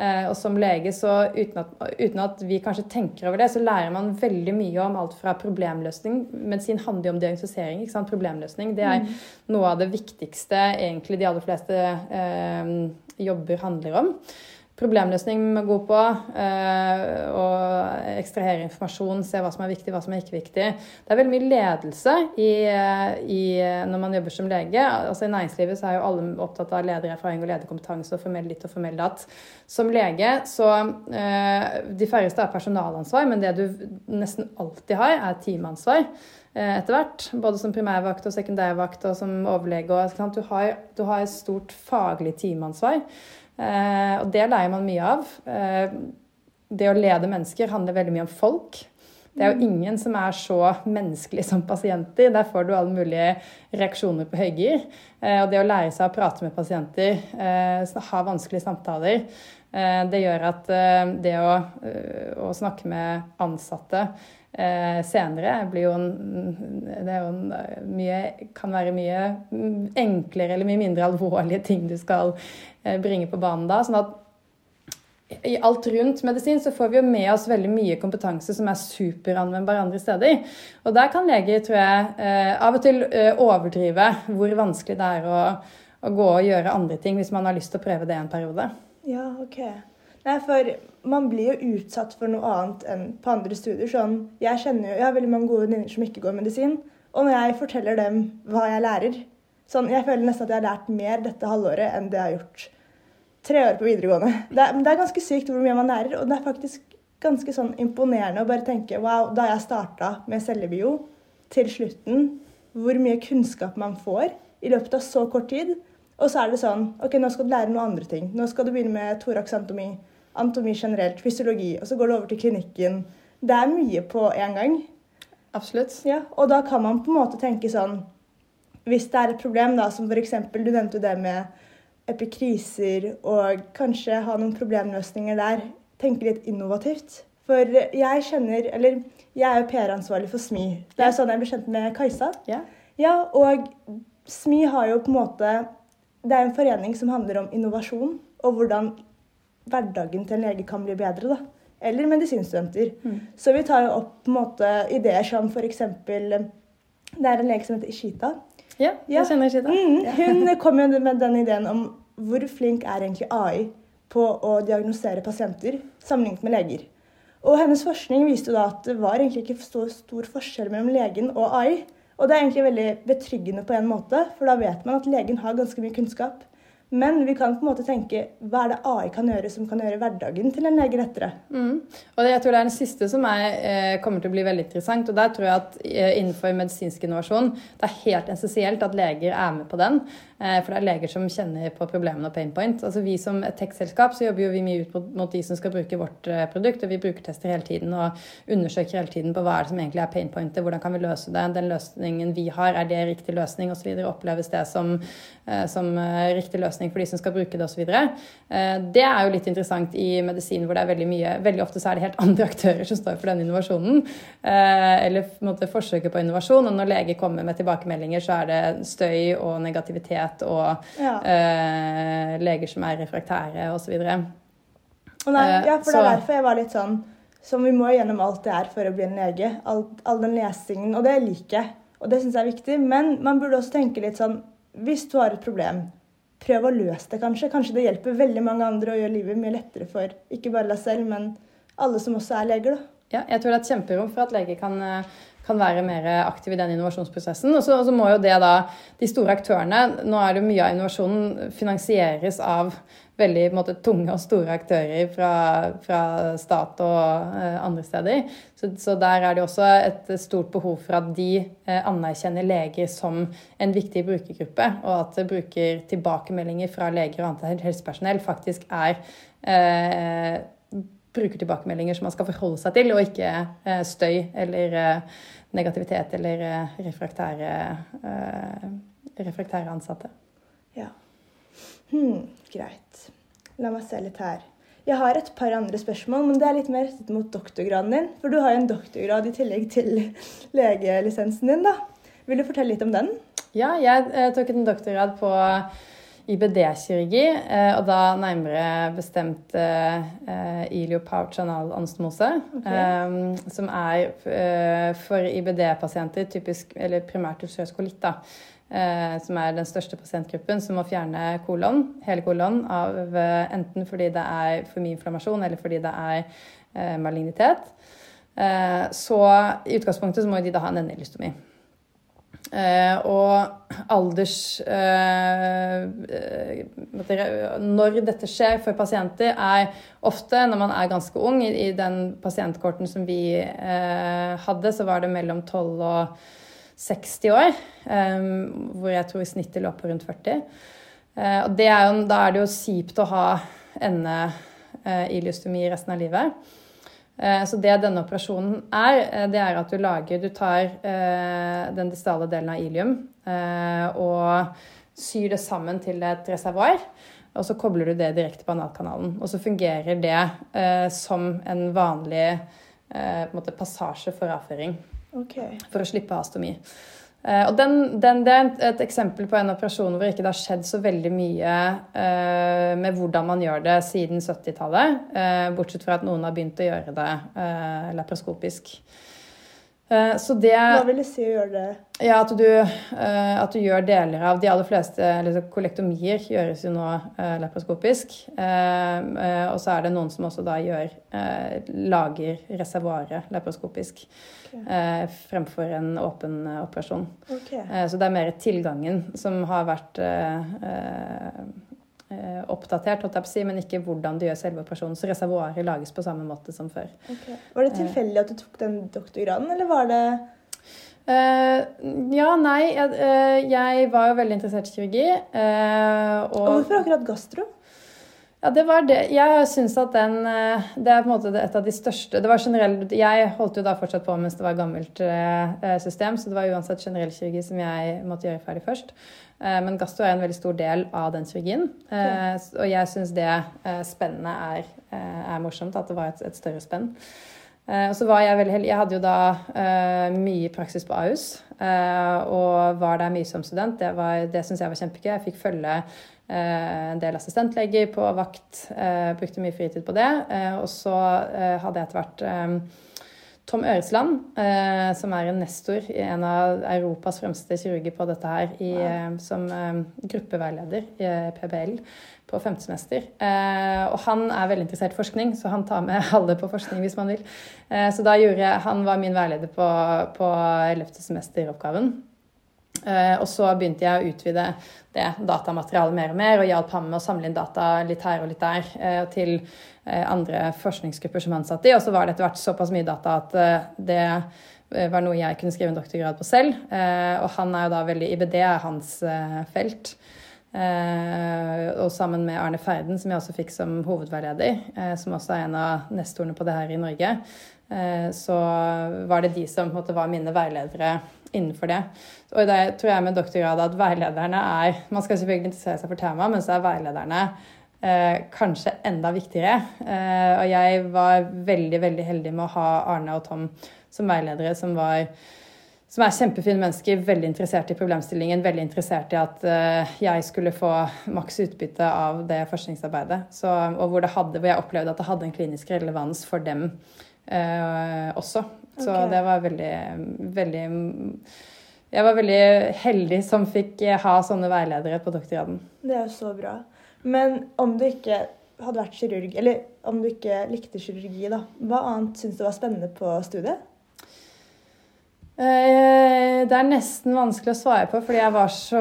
Eh, og som lege, så uten at, uten at, vi kanskje tenker over det, så lærer man veldig mye om alt fra problemløsning Medisin handler jo om diagnostisering. ikke sant? Problemløsning. Det er mm. noe av det viktigste egentlig de aller fleste eh, jobber handler om problemløsning vi må gå på. Eh, og ekstrahere informasjon, se hva som er viktig, hva som er ikke viktig. Det er veldig mye ledelse i, i, når man jobber som lege. Altså I næringslivet så er jo alle opptatt av ledererfaring og lederkompetanse og formell ditt og formell datt. Som lege så eh, De færreste har personalansvar, men det du nesten alltid har, er teamansvar eh, etter hvert. Både som primærvakt og sekundærvakt og som overlege. Du har et stort faglig teamansvar. Eh, og det lærer man mye av. Eh, det å lede mennesker handler veldig mye om folk. Det er jo mm. ingen som er så menneskelig som pasienter. Der får du alle mulige reaksjoner på høygir. Eh, og det å lære seg å prate med pasienter, ha vanskelige samtaler, det gjør at det å, å snakke med ansatte senere blir jo en, det er jo en mye, kan være mye enklere eller mye mindre alvorlige ting du skal Eh, bringe på banen da. sånn at i alt rundt medisin så får vi jo med oss veldig mye kompetanse som er superanvendbar andre steder. Og der kan leger, tror jeg, eh, av og til eh, overdrive hvor vanskelig det er å, å, gå og gjøre andre ting hvis man har lyst til å prøve det en periode. Ja, ok. Nei, for man blir jo utsatt for noe annet enn på andre studier. Sånn, jeg kjenner jo, jeg har veldig mange gode venninner som ikke går medisin. Og når jeg forteller dem hva jeg lærer sånn, Jeg føler nesten at jeg har lært mer dette halvåret enn det jeg har gjort tre år på videregående. Det er, det er ganske sykt hvor mye man lærer, og det er faktisk ganske sånn imponerende å bare tenke wow, da jeg starta med cellebio, til slutten, hvor mye kunnskap man får i løpet av så kort tid. Og så er det sånn OK, nå skal du lære noen andre ting. Nå skal du begynne med thoraxantomi, antomi generelt, fysiologi, og så går du over til klinikken. Det er mye på én gang. Absolutt. Ja, og da kan man på en måte tenke sånn Hvis det er et problem, da, som f.eks. du nevnte det med epikriser, og kanskje ha noen problemløsninger der, tenke litt innovativt. For jeg kjenner Eller jeg er jo PR-ansvarlig for SMI. Det er jo sånn jeg ble kjent med Kajsa. Ja. Ja, og SMI har jo på en måte Det er en forening som handler om innovasjon og hvordan hverdagen til en lege kan bli bedre. da. Eller medisinstudenter. Mm. Så vi tar jo opp på en måte ideer som f.eks. Det er en lege som heter Ishita. Ja, jeg kjenner ikke. Mm, hun kom jo med den ideen om hvor flink er egentlig AI på å diagnosere pasienter sammenlignet med leger. Og hennes forskning viste jo da at det var egentlig ikke så stor forskjell mellom legen og AI. Og det er egentlig veldig betryggende på en måte, for da vet man at legen har ganske mye kunnskap. Men vi kan på en måte tenke hva er det AI kan gjøre som kan gjøre hverdagen til en lege lettere? Mm. Og jeg tror det er den siste som er, eh, kommer til å bli veldig interessant. Og der tror jeg at eh, innenfor medisinsk innovasjon det er helt essensielt at leger er med på den. Eh, for det er leger som kjenner på problemene og pain point. Altså Vi som tech-selskap så jobber jo vi mye ut mot, de som skal bruke vårt eh, produkt. Og vi brukertester hele tiden og undersøker hele tiden på hva er det som egentlig er pain pointet. Hvordan kan vi løse det? Den løsningen vi har, er det riktig løsning? osv. Oppleves det som, eh, som eh, riktig løsning for de som skal bruke det osv. Det er jo litt interessant i medisin hvor det er veldig mye Veldig ofte så er det helt (laughs) andre aktører som står for den innovasjonen. eh, Eller på en måte forsøket på innovasjon. Og når leger kommer med tilbakemeldinger, så er det støy og negativitet og Ja. eh, leger som er refraktære osv. Nei, Eh, ja, for det er derfor jeg var litt sånn Som vi må gjennom alt det er for å bli en lege. All, all den lesingen. Og det liker jeg. Og det syns jeg er viktig. Men man burde også tenke litt sånn Hvis du har et problem, prøv å løse det, kanskje. Kanskje det hjelper veldig mange andre og gjør livet mye lettere for ikke bare deg selv, men alle som også er leger, da. Ja, jeg tror det er et kjemperom for at leger kan, eh, kan være mer aktiv i den innovasjonsprosessen. Og så må jo det da, de store aktørene Nå er det mye av innovasjonen finansieres av veldig måte, tunge og store aktører fra, fra stat og eh, andre steder. Så, så der er det også et stort behov for at de eh, anerkjenner leger som en viktig brukergruppe, og at bruker tilbakemeldinger fra leger og annet helsepersonell faktisk er eh, brukertilbakemeldinger som man skal forholde seg til, og ikke eh, støy eller eh, negativitet eller refraktære, eh, refraktære ansatte. Ja. Hmm, greit. La meg se litt her. Jeg har et par andre spørsmål, men det er litt mer rettet mot doktorgraden din. For du har jo en doktorgrad i tillegg til (laughs) legelisensen din, da. Vil du fortelle litt om den? Ja, jeg eh, tok en doktorgrad på IBD-kirurgi, eh, og da nærmere bestemt eh, eh, iliopouch anal anastomose, Ok. eh, som er for IBD-pasienter, typisk, eller primært ulcerøs kolitt, da, som er den største pasientgruppen som må fjerne kolon, hele kolon, av eh, enten fordi det er for mye inflammasjon eller fordi det er eh, malignitet. Eh, så i utgangspunktet så må de da ha en endelystomi. Eh, og alders eh, eh, Når dette skjer for pasienter, er ofte når man er ganske ung. I, den pasientkorten som vi eh, hadde, så var det mellom 12 og 60 år. eh, hvor jeg tror snittet lå på rundt 40. Eh, og er jo, da er det jo kjipt å ha ende eh, iliostomi resten av livet. Eh, Så det denne operasjonen er, det er at du lager Du tar den distale delen av ilium og syr det sammen til et reservoar. Og så kobler du det direkte på analkanalen. Og så fungerer det som en vanlig en måte passasje for avføring Ok. for å slippe astomi. Eh, og den, den, det er et- eksempel på en operasjon hvor ikke det har skjedd så veldig mye eh, med hvordan man gjør det siden 70-tallet. Eh, bortsett fra at noen har begynt å gjøre det eh, laparoskopisk. Eh, så det Hva vil det si å gjøre det? Ja, at du, eh, at du gjør deler av De aller fleste liksom, kollektomier gjøres jo nå eh, laparoskopisk. Eh, og så er det noen som også da gjør lager reservoaret leproskopisk. Ok. eh, fremfor en åpen operasjon. Ok. Eh, så det er mer tilgangen som har vært oppdatert, å si, men ikke hvordan du gjør selve operasjonen. Så reservoaret lages på samme måte som før. Okay. Var det tilfeldig at du tok den doktorgraden, eller var det Uh, ja, nei. Jeg, eh, jeg var jo veldig interessert i kirurgi. Uh, Og og hvorfor akkurat gastro? Ja, det var det. Jeg syns at den eh, Det er på en måte et av de største Det var generell Jeg holdt jo da fortsatt på mens det var gammelt eh, system, så det var uansett generell kirurgi som jeg måtte gjøre ferdig først. Eh, men gastro er en veldig stor del av den kirurgien. Eh, Og jeg syns det eh, spennende er, eh, er morsomt, at det var et, et større spenn. Eh, Og så var jeg veldig heldig. Jeg hadde jo da eh, mye praksis på Ahus, eh, og var der mye som student. Det, var- det syns jeg var kjempegøy. Jeg fikk følge eh, en del assistentleger på vakt. eh, brukte mye fritid på det. Eh, og så eh, hadde jeg etter hvert eh, Tom Øresland, eh, som er en nestor, en av Europas fremste kirurger på dette her, i, eh, som eh, gruppeveileder i eh, PBL på femte semester. Eh, og han er veldig interessert i forskning, så han tar med (laughs) alle på forskning hvis man vil. Eh, så da gjorde jeg, han var min veileder på, på 11. semesteroppgaven. Eh, og så begynte jeg å utvide det datamaterialet mer og mer, og hjalp ham med å samle inn data litt her og litt der eh, til eh, andre forskningsgrupper som han satt i. Og så var det etter hvert såpass mye data at det var noe jeg kunne skrive en doktorgrad på selv. Og han er jo da veldig IBD er hans felt. Og sammen med Arne Ferden, som jeg også fikk som hovedveileder, som også er en av nestorene på det her i Norge, så var det de som på en måte, var mine veiledere innenfor det. Og det tror jeg med doktorgrad at veilederne er Man skal selvfølgelig interessere seg for temaet, men så er veilederne eh, kanskje enda viktigere. Eh, og jeg var veldig, veldig heldig med å ha Arne og Tom som veiledere, som var som er kjempefine mennesker, veldig interessert i problemstillingen, veldig interessert i at eh, jeg skulle få maks utbytte av det forskningsarbeidet. Så, og hvor, det hadde, hvor jeg opplevde at det hadde en klinisk relevans for dem eh, også. Så okay. det var veldig, veldig Jeg var veldig heldig som fikk eh, ha sånne veiledere på doktorgraden. Det er jo så bra. Men om du ikke hadde vært kirurg, eller om du ikke likte kirurgi, da, hva annet syns du var spennende på studiet? Eh, Det er nesten vanskelig å svare på, fordi jeg var så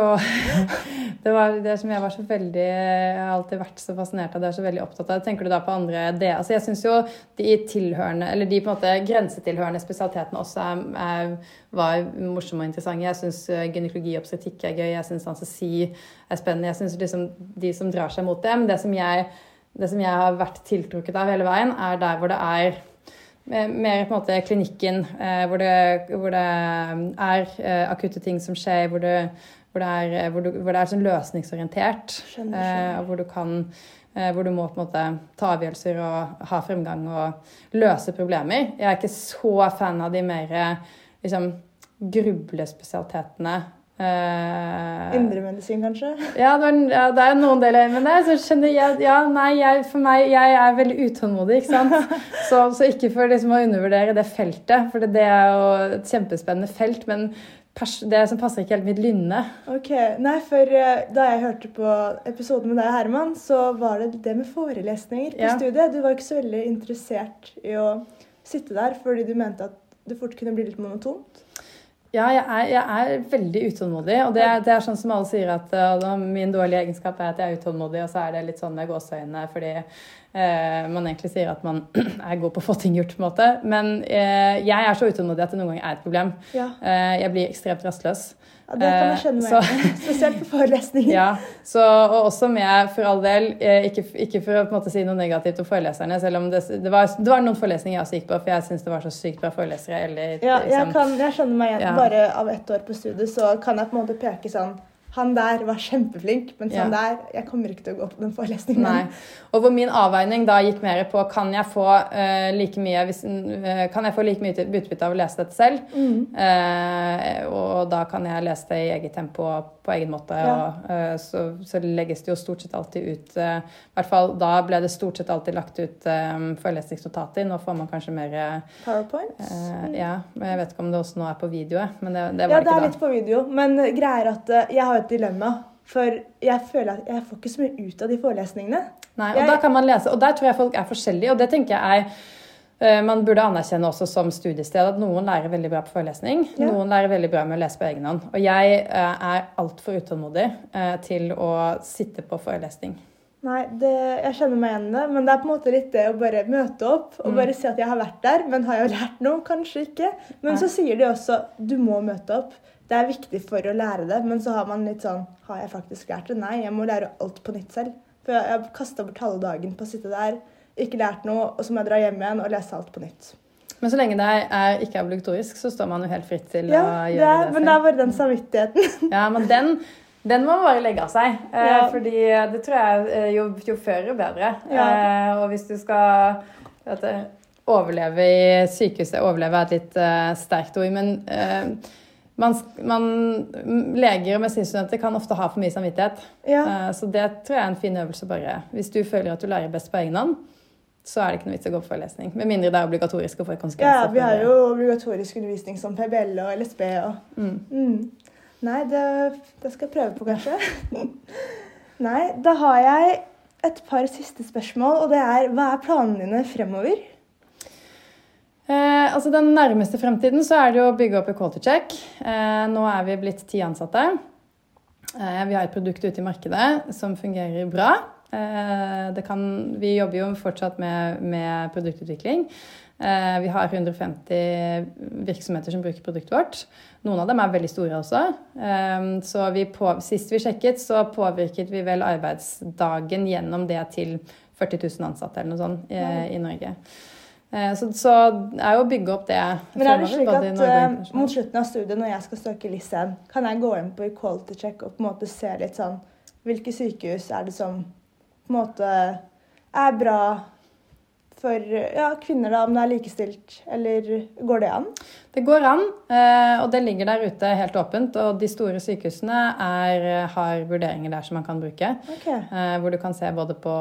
(laughs) Det var det som jeg var så veldig Jeg har alltid vært så fascinert av det, er så veldig opptatt av. Tenker du da på andre det? Altså jeg syns jo de tilhørende, eller de på en måte grensetilhørende spesialitetene også er, er, var morsomme og interessante. Jeg syns gynekologi og obstetrikk er gøy. Jeg syns anestesi er spennende. Jeg syns liksom de som drar seg mot det. Men det som jeg, det som jeg har vært tiltrukket av hele veien, er der hvor det er mer mer på en måte klinikken, eh, hvor, det, hvor det er eh, akutte ting som skjer, hvor det, hvor det er, eh, hvor du, hvor det er sånn løsningsorientert. Skjønner, Eh, skjønner. hvor du kan eh, hvor du må på en måte ta avgjørelser og ha fremgang og løse problemer. Jeg er ikke så fan av de mer liksom, grublespesialitetene. Eh, Indremedisin, kanskje? ja, det er, ja, det er noen deler men det. Så skjønner jeg, ja, nei, jeg, for meg, jeg er veldig utålmodig, ikke sant. (laughs) Så, så ikke for liksom å undervurdere det feltet, for det, det er jo et kjempespennende felt. Men det som passer ikke helt mitt lynne. Ok, nei, for uh, Da jeg hørte på episoden med deg, Herman, så var det det med forelesninger på Ja. studiet. Du var ikke så veldig interessert i å sitte der fordi du mente at det fort kunne bli litt monotont. Ja, jeg er, jeg er veldig utålmodig. Og det, det er sånn som alle sier at uh, min dårlige egenskap er at jeg er utålmodig, og så er det litt sånn med gåseøynene fordi uh, man egentlig sier at man (clears throat) er god på å få ting gjort, på en måte. Men uh, jeg er så utålmodig at det noen ganger er et problem. Ja, jeg blir ekstremt rastløs. Ja Det kan jeg Eh, skjønne meg så- (laughs) Spesielt på forelesninger. Ja, så, og også med, for all del, eh, ikke, ikke for å måte si noe negativt om foreleserne, selv om det, det, var, det var noen forelesninger jeg også gikk på, for jeg syns det var så sykt bra forelesere. Eller, Ja, jeg, liksom- kan, jeg skjønner meg igjen. Ja. Bare av ett år på studiet så kan jeg på en måte peke sånn han der var kjempeflink, mens Ja. han der Jeg kommer ikke til å gå på den forelesningen. Nei. Og hvor min avveining da gikk mer på kan jeg få uh, like mye hvis, uh, Kan jeg få like mye utbytte av å lese dette selv? Mm. Uh, og da kan jeg lese det i eget tempo og på egen måte. Ja. Og, så, så legges det jo stort sett alltid ut I hvert fall da ble det stort sett alltid lagt ut um, forelesningsnotater. Nå får man kanskje mer Powerpoints? PowerPoint. Ja, men jeg vet ikke om det også nå er på video, men det, det ja, var det er det litt da. på video, men greia er at jeg har et dilemma. For jeg føler at jeg får ikke så mye ut av de forelesningene. Nei, og Jeg- da kan man lese, og der tror jeg folk er forskjellige, og det tenker jeg er eh, man burde anerkjenne også som studiested at noen lærer veldig bra på forelesning. Ja. Noen lærer veldig bra med å lese på egen hånd. Og jeg eh, er altfor utålmodig eh, til å sitte på forelesning. Nei, det, jeg kjenner meg igjen i det, men det er på en måte litt det å bare møte opp og Mm. bare si at jeg har vært der, men har jeg lært noe? Kanskje ikke. Men så sier de også du må møte opp. Det er viktig for å lære det, men så har man litt sånn Har jeg faktisk lært det? Nei, jeg må lære alt på nytt selv. For jeg har kasta bort halve dagen på å sitte der, ikke lært noe, og så må jeg dra hjem igjen og lese alt på nytt. Men så lenge det er ikke er obligatorisk, så står man jo helt fritt til Ja, å gjøre det. Ja, men det er bare den samvittigheten. Ja, men den, den må man bare legge av seg. Eh, Ja. Fordi det tror jeg eh, jo, jo før jo bedre. Ja. Eh, og hvis du skal vet du, overleve i sykehuset Overleve er et litt eh, sterkt ord, men eh, man, man, leger og medisinstudenter kan ofte ha for mye samvittighet. Ja. Uh, så det tror jeg er en fin øvelse. bare. Hvis du føler at du lærer best på egen hånd, så er det ikke noe vits å gå på forelesning. Med mindre det er obligatorisk og får Ja, vi har jo obligatorisk undervisning som PBL og LSB og Mm. mm. Nei, det, det skal jeg prøve på, kanskje. (laughs) Nei, da har jeg et par siste spørsmål, og det er hva er planene dine fremover? Eh, altså Den nærmeste fremtiden så er det jo å bygge opp Equality Check. Eh, nå er vi blitt ti ansatte. Eh, vi har et produkt ute i markedet som fungerer bra. Eh, det kan, vi jobber jo fortsatt med, med produktutvikling. Eh, vi har 150 virksomheter som bruker produktet vårt. Noen av dem er veldig store også. Eh, så vi på, sist vi sjekket, så påvirket vi vel arbeidsdagen gjennom det til 40 000 ansatte eller noe sånt i, i Norge. Eh, Så, så er jo å bygge opp det Men er det slik at eh, mot slutten av studiet, når jeg skal søke LIS1, kan jeg gå inn på Equality Check og på en måte se litt sånn Hvilke sykehus er det som på en måte er bra for ja, kvinner, da, om det er likestilt, eller går det an? Det går an, eh, og det ligger der ute helt åpent. Og de store sykehusene er, har vurderinger der som man kan bruke. Ok. eh, Hvor du kan se både på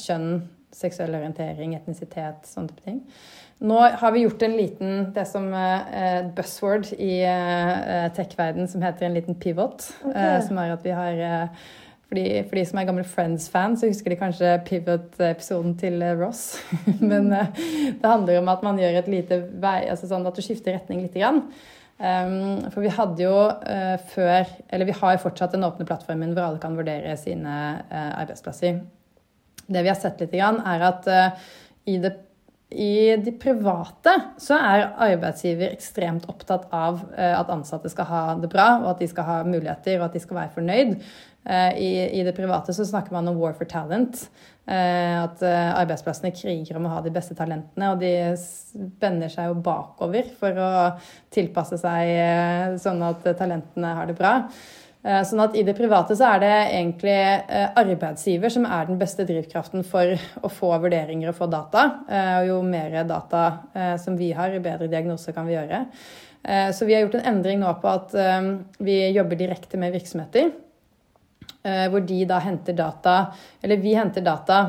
kjønn, seksuell orientering, etnisitet, sånne type ting. Nå har vi gjort en liten, det som et buzzword i eh, tech-verden som heter en liten pivot. Okay. eh, Som er at vi har eh, for de, for de som er gamle Friends-fans, så husker de kanskje Pivot-episoden til eh, Ross. (laughs) Men eh, det handler om at man gjør et lite vei, altså sånn at du skifter retning lite grann. Um, for vi hadde jo uh, før, eller vi har jo fortsatt den åpne plattformen hvor alle kan vurdere sine uh, arbeidsplasser. Det vi har sett litt, er at eh, i det i de private så er arbeidsgiver ekstremt opptatt av eh, at ansatte skal ha det bra, og at de skal ha muligheter, og at de skal være fornøyd. Eh, I, I det private så snakker man om war for talent. At arbeidsplassene kriger om å ha de beste talentene, og de spenner seg jo bakover for å tilpasse seg sånn at talentene har det bra. Eh, Sånn at I det private så er det egentlig eh, arbeidsgiver som er den beste drivkraften for å få vurderinger og få data. Eh, Og jo mer data som vi har, jo bedre diagnoser kan vi gjøre. Så vi har gjort en endring nå på at vi jobber direkte med virksomheter. Hvor de da henter data, eller vi henter data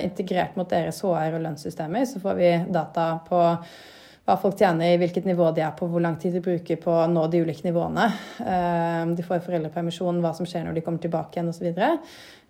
integrert mot deres HR- og lønnssystemer. Så får vi data på hva folk tjener, hvilket nivå de er på, hvor lang tid de bruker på å nå de ulike nivåene. Eh, De får foreldrepermisjon, hva som skjer når de kommer tilbake igjen osv.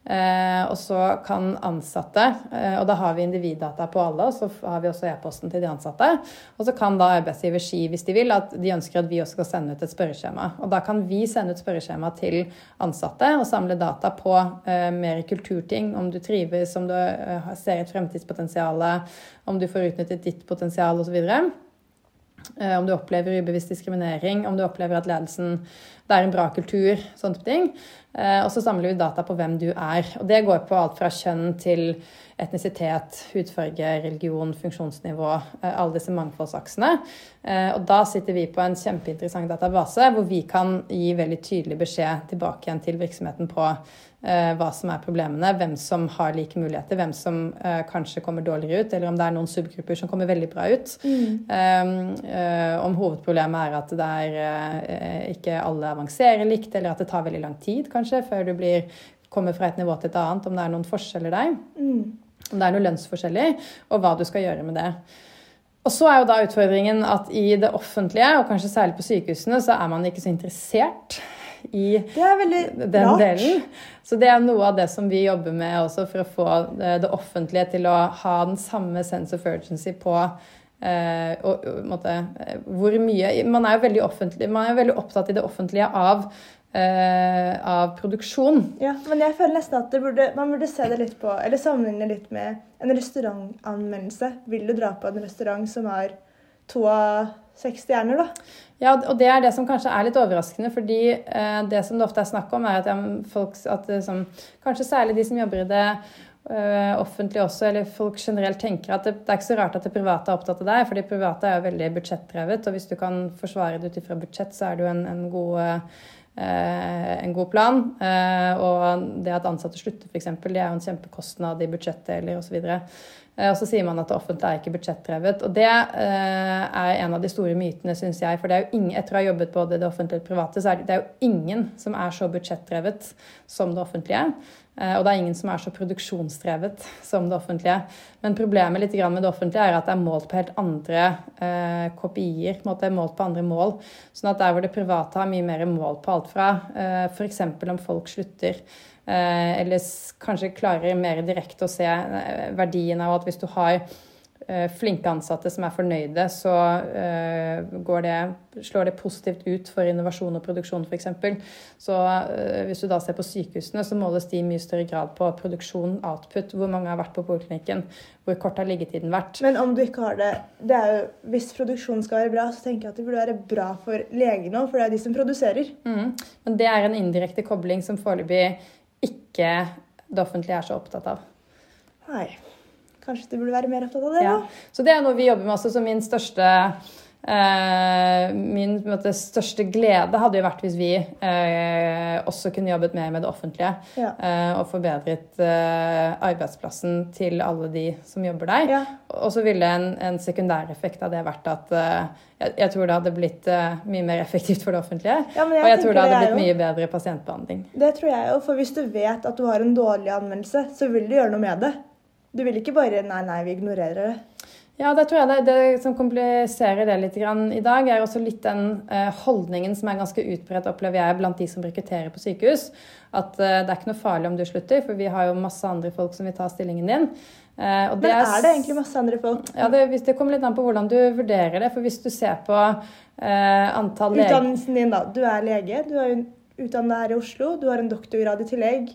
Og så kan ansatte, eh, og da har vi individdata på alle, og så har vi også e-posten til de ansatte. Og så kan da arbeidsgiver si, hvis de vil, at de ønsker at vi også skal sende ut et spørreskjema. Og da kan vi sende ut spørreskjema til ansatte og samle data på eh, mer kulturting. Om du trives, om du eh, ser et fremtidspotensial, om du får utnyttet ditt potensial osv. Eh, Om du opplever ubevisst diskriminering, om du opplever at ledelsen det er en bra kultur, sånne ting. Eh, og så samler vi data på hvem du er. Og det går på alt fra kjønn til etnisitet, hudfarge, religion, funksjonsnivå, eh, alle disse mangfoldsaksene. Og da sitter vi på en kjempeinteressant database hvor vi kan gi veldig tydelig beskjed tilbake igjen til virksomheten på hva som er problemene, hvem som har like muligheter, hvem som kanskje kommer dårligere ut, eller om det er noen subgrupper som kommer veldig bra ut. Mm. om hovedproblemet er at det er ikke alle avanserer likt, eller at det tar veldig lang tid kanskje før du blir kommer fra et nivå til et annet, om det er noen forskjeller der. Mm om det er noen lønnsforskjeller, og hva du skal gjøre med det. Og så er jo da utfordringen at i det offentlige, og kanskje særlig på sykehusene, så er man ikke så interessert i den rart. delen. Så det er noe av det som vi jobber med også for å få det offentlige til å ha den samme sense of urgency på Uh, og, måtte, eh, hvor mye Man er jo veldig, man er veldig opptatt i det offentlige av Uh, av produksjon. Ja, men jeg føler nesten at burde, man burde se det litt på, eller sammenligne litt med en restaurantanmeldelse. Vil du dra på en restaurant som har to av seks stjerner, da? Ja, og det er det som kanskje er litt overraskende, fordi uh, det som det ofte er snakk om, er at, folk, at som, kanskje særlig de som jobber i det uh, offentlige også, eller folk generelt tenker at det, det, er ikke så rart at det private er opptatt av deg, for det private er jo veldig budsjettdrevet, og hvis du kan forsvare det ut ifra budsjett, så er det jo en, en god Eh, en god plan. Eh, og det at ansatte slutter, f.eks., det er jo en kjempekostnad i budsjettet eller osv. Eh, og så sier man at det offentlige er ikke budsjettdrevet. Og det er en av de store mytene, syns jeg. For det er jo ingen, etter å ha jobbet både det offentlige og det private, så er det, jo ingen som er så budsjettdrevet som det offentlige. Eh, og det er ingen som er så produksjonsdrevet som det offentlige. Men problemet litt med det offentlige er at det er målt på helt andre eh, kopier. på en målt på andre mål. Sånn at der hvor det private har mye mer mål på alt fra eh, f.eks. om folk slutter, eh, eller kanskje klarer mer direkte å se eh, verdien av at hvis du har Eh, flinke ansatte som er fornøyde, så eh, det, slår det positivt ut for innovasjon og produksjon f.eks. Så eh, hvis du da ser på sykehusene, så måles de i mye større grad på produksjon, output, hvor mange har vært på poliklinikken, hvor kort har liggetiden vært. Men om du ikke har det, det er jo, Hvis produksjonen skal være bra, så tenker jeg at det burde være bra for legene òg, for det er de som produserer. Mm. Men det er en indirekte kobling som foreløpig ikke det offentlige er så opptatt av. Nei. Kanskje du burde være mer opptatt av det? Ja. Da? Så det er noe vi jobber med også som min største min måte, største glede hadde jo vært hvis vi uh, også kunne jobbet mer med det offentlige. Ja. Uh, og forbedret arbeidsplassen til alle de som jobber der. Ja. Og så ville en, en sekundæreffekt av det vært at jeg, jeg, tror det hadde blitt mye mer effektivt for det offentlige. Ja, jeg og jeg tror det hadde blitt mye bedre pasientbehandling. Det tror jeg òg, for hvis du vet at du har en dårlig anmeldelse, så vil du gjøre noe med det. Du vil ikke bare Nei, nei, vi ignorerer det. Ja, det tror jeg det, det som kompliserer det litt i dag, er også litt den uh, holdningen som er ganske utbredt, opplever jeg, blant de som rekrutterer på sykehus. At uh, det er ikke noe farlig om du slutter, for vi har jo masse andre folk som vil ta stillingen din. Uh, Men er, er, det egentlig masse andre folk? Ja, det, det, kommer litt an på hvordan du vurderer det. For hvis du ser på antall leger Utdannelsen din, da. Du er lege, du er utdannet her i Oslo, du har en doktorgrad i tillegg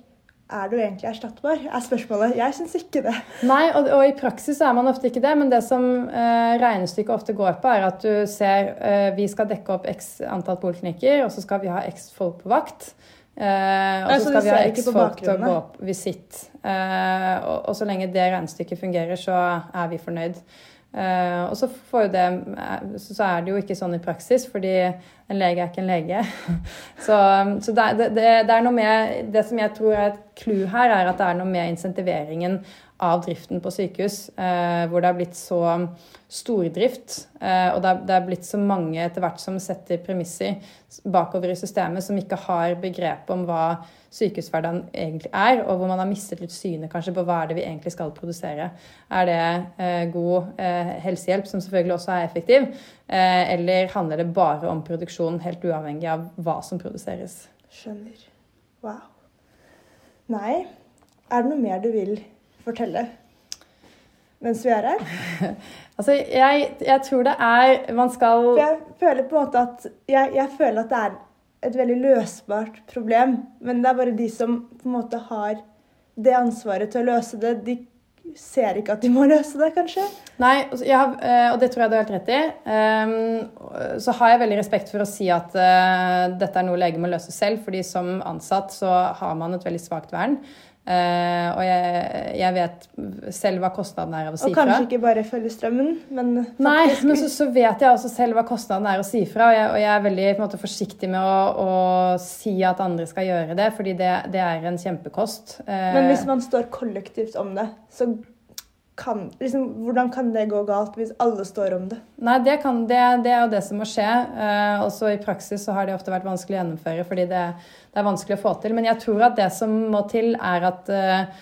er du egentlig erstattbar? er spørsmålet. Jeg syns ikke det. Nei, og, og, i praksis er man ofte ikke det. Men det som eh, regnestykket ofte går på, er at du ser eh, vi skal dekke opp x antall poliklinikker, og så skal vi ha x folk på vakt. Eh, og så skal vi ha x folk til å gå opp visitt. Eh, og, og, så lenge det regnestykket fungerer, så er vi fornøyd. Uh, og så, det, så, er det jo ikke sånn i praksis, fordi en lege er ikke en lege. (laughs) så, så det, det, det, er noe med Det som jeg tror er et clou her, er at det er noe med insentiveringen av driften på sykehus, eh, hvor det er blitt så stordrift. Eh, og det er, blitt så mange etter hvert som setter premisser bakover i systemet, som ikke har begrep om hva sykehushverdagen egentlig er, og hvor man har mistet litt synet kanskje på hva er det vi egentlig skal produsere. Er det eh, god eh, helsehjelp, som selvfølgelig også er effektiv, eller handler det bare om produksjon, helt uavhengig av hva som produseres? Skjønner. Wow. Nei. Er det noe mer du vil fortelle mens vi er her? (laughs) altså, jeg, jeg, tror det er Man skal Jeg føler på en måte at jeg, jeg, føler at det er et veldig løsbart problem. Men det er bare de som på en måte har det ansvaret til å løse det, de ser ikke at de må (laughs) løse det, kanskje. Nei, har, eh, og det tror jeg du har helt rett i. Um, så har jeg veldig respekt for å si at uh, dette er noe lege må løse selv, fordi som ansatt så har man et veldig svakt vern. Uh, og jeg, jeg, vet selv hva kostnaden er av å si fra. Og kanskje ikke bare følge strømmen, men faktisk Nei, men så, så, vet jeg også selv hva kostnaden er å si fra. Og jeg, og jeg er veldig måte, forsiktig med å, å, si at andre skal gjøre det, fordi det, det er en kjempekost. Uh, men hvis man står kollektivt om det, så kan, liksom, hvordan kan det gå galt hvis alle står om det? Nei, Det, kan, det, det er jo det som må skje. Eh, også i praksis så har det ofte vært vanskelig å gjennomføre fordi det, det, er vanskelig å få til. Men jeg tror at det som må til, er at eh,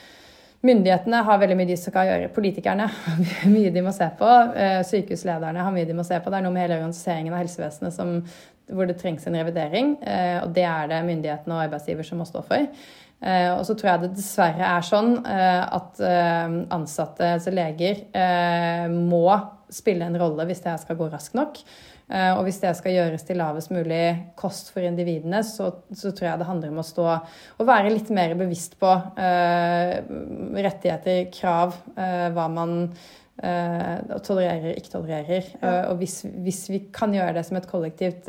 myndighetene har veldig mye de skal gjøre. Politikerne har (laughs) mye de må se på. Uh, sykehuslederne har mye de må se på. Det er noe med hele organiseringen av helsevesenet som, hvor det trengs en revidering. og det er det myndighetene og arbeidsgiver som må stå for. Uh, og så tror jeg det dessverre er sånn uh, at uh, ansatte, altså leger, må spille en rolle hvis det skal gå raskt nok. og hvis det skal gjøres til lavest mulig kost for individene, så, så, tror jeg det handler om å stå og være litt mer bevisst på rettigheter, krav, hva man tolererer, ikke tolererer. Ja. og hvis, hvis, vi kan gjøre det som et kollektivt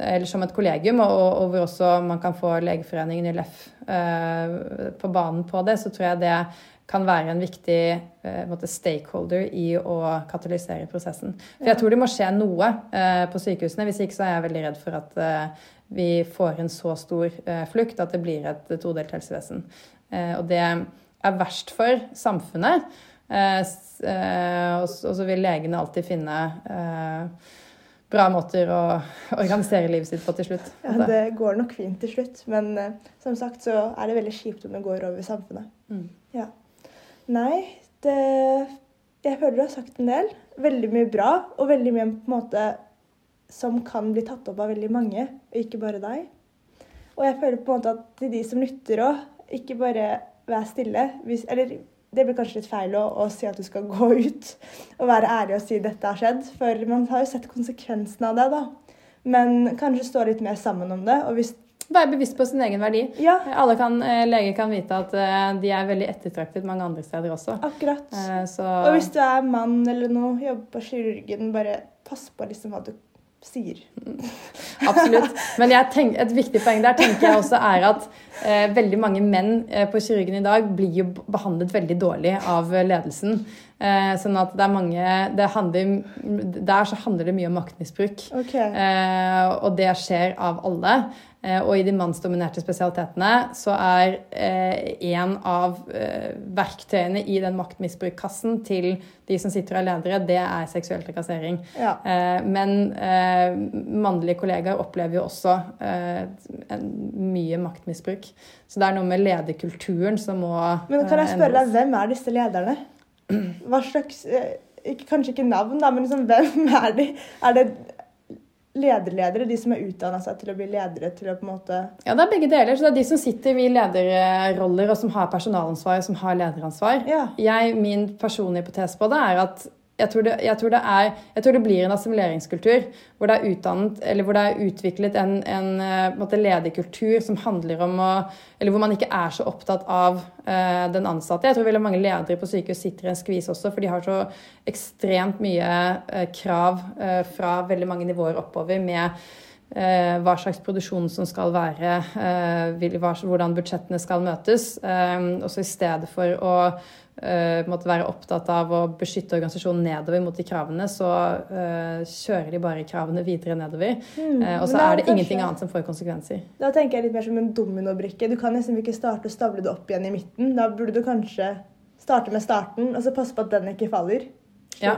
eller som et kollegium, og, og, hvor også man kan få Legeforeningen i LEF eh, på banen på det, så tror jeg det kan være en viktig eh, måte, stakeholder i å katalysere prosessen. For jeg tror det må skje noe eh, på sykehusene. Hvis ikke så er jeg veldig redd for at eh, vi får en så stor eh, flukt at det blir et todelt helsevesen. Eh, og det er verst for samfunnet. og så vil legene alltid finne bra måter å organisere livet sitt på til slutt. Ja, Det går nok fint til slutt, men uh, som sagt så er det veldig kjipt om det går over samfunnet. Mm. Ja. Nei, det Jeg føler du har sagt en del. Veldig mye bra, og veldig mye på en måte som kan bli tatt opp av veldig mange, og ikke bare deg. Og jeg føler på en måte at til de som lytter òg, ikke bare vær stille. Hvis, eller det blir kanskje litt feil å, å, si at du skal (laughs) gå ut og være ærlig og si dette har skjedd, for man har jo sett konsekvensene av det, da. Men kanskje stå litt mer sammen om det. og hvis være bevisst på sin egen verdi. Ja. Alle kan, eh, Leger kan vite at eh, de er veldig ettertraktet mange andre steder også. Akkurat. Eh, så... Og hvis du er mann eller noe, jobber på kirurgen, bare pass på liksom hva du sier. (laughs) Absolutt. Men tenk, et viktig poeng der tenker jeg også er at eh, veldig mange menn eh, på kirurgen i dag blir jo behandlet veldig dårlig av ledelsen. Eh, sånn at det er mange det handler, Der så handler det mye om maktmisbruk. Okay. Eh, og det skjer av alle. Eh, og i de mannsdominerte spesialitetene så er eh, en av eh, verktøyene i den maktmisbrukkassen til de som sitter og er ledere, det er seksuell trakassering. Ja. Men mannlige kollegaer opplever jo også mye maktmisbruk. Så det er noe med lederkulturen som må Men kan jeg spørre deg, hvem er disse lederne? Hva slags Kanskje ikke navn, da, men liksom, hvem (laughs) er de? Er det lederledere, de som er utdanna seg til å bli ledere til å på en måte Ja, det er begge deler. Så det er de som sitter i lederroller, og som har personalansvar, og som har lederansvar. Ja. Jeg, min personlige hypotese på det er at jeg tror, det, jeg, tror er, jeg tror, det, blir en assimileringskultur hvor det er utdannet, hvor det er utviklet en, en, en ledig kultur som handler om å Eller hvor man ikke er så opptatt av uh, den ansatte. Jeg tror veldig mange ledere på sykehus sitter i en skvis også, for de har så ekstremt mye uh, krav uh, fra veldig mange nivåer oppover med hva slags produksjon som skal være, hvordan budsjettene skal møtes. også i stedet for å måtte være opptatt av å beskytte organisasjonen nedover mot de kravene, så uh, kjører de bare kravene videre nedover. Mm, uh, og så er det kanskje, ingenting annet som får konsekvenser. Da tenker jeg litt mer som en dominobrikke. Du kan nesten ikke starte og stable det opp igjen i midten. Da burde du kanskje starte med starten, og så passe på at den ikke faller. Slik. Ja.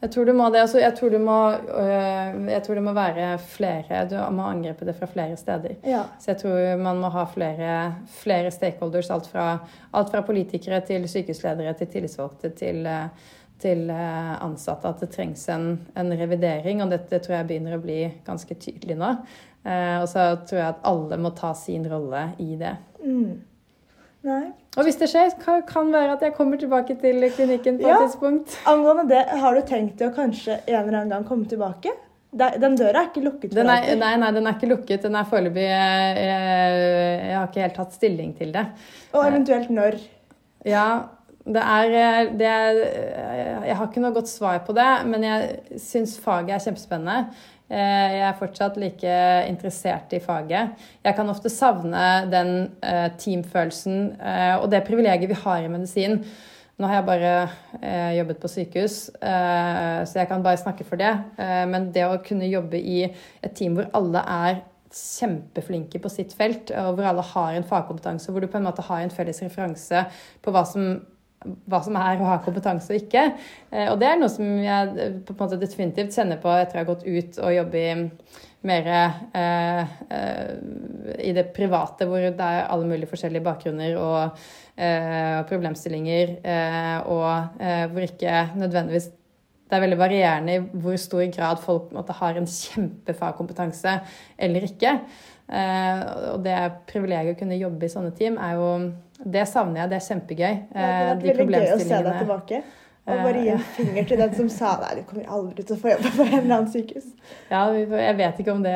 Jeg tror, må det, altså, jeg, tror må, øh, jeg tror det må være flere Du må angripe det fra flere steder. Ja. Så jeg tror man må ha flere, flere stakeholders. Alt fra, alt fra, politikere til sykehusledere til tillitsvalgte til, til øh, ansatte. At det trengs en, en, revidering. Og dette tror jeg begynner å bli ganske tydelig nå. Eh, og så tror jeg at alle må ta sin rolle i det. Mm. Nei. Og hvis det skjer, kan, kan være at jeg kommer tilbake til klinikken på ja. et tidspunkt. Angående det, har du tenkt å kanskje en eller annen gang komme tilbake? Den døra er ikke lukket for alltid? Nei, nei, den er ikke lukket. Den er foreløpig jeg, jeg, jeg, har ikke helt tatt stilling til det. Og eventuelt når? Ja, Det er, eh, det er Jeg har ikke noe godt svar på det, men jeg syns faget er kjempespennende. Eh, jeg er fortsatt like interessert i faget. Jeg kan ofte savne den teamfølelsen og det privilegiet vi har i medisin. Nå har jeg bare eh, jobbet på sykehus, eh, så jeg kan bare snakke for det. Eh, men det å kunne jobbe i et team hvor alle er kjempeflinke på sitt felt, og hvor alle har en fagkompetanse, hvor du på en måte har en felles referanse på hva som, hva som er å ha kompetanse og ikke. Eh, og det er noe som jeg eh, på en måte definitivt kjenner på etter å ha gått ut og jobbe i mer eh, eh, i det private, hvor det er alle mulige forskjellige bakgrunner og eh, problemstillinger, eh, og hvor ikke nødvendigvis det er veldig varierende i hvor stor grad folk måtte, har en kjempefagkompetanse eller ikke. Og det privilegiet å kunne jobbe i sånne team, er jo Det savner jeg. Det er kjempegøy. det har vært veldig gøy å se deg tilbake. Og bare gi en eh. finger til den som sa nei, du kommer aldri til å få jobbe på en eller annen sykehus. Ja, jeg vet ikke om det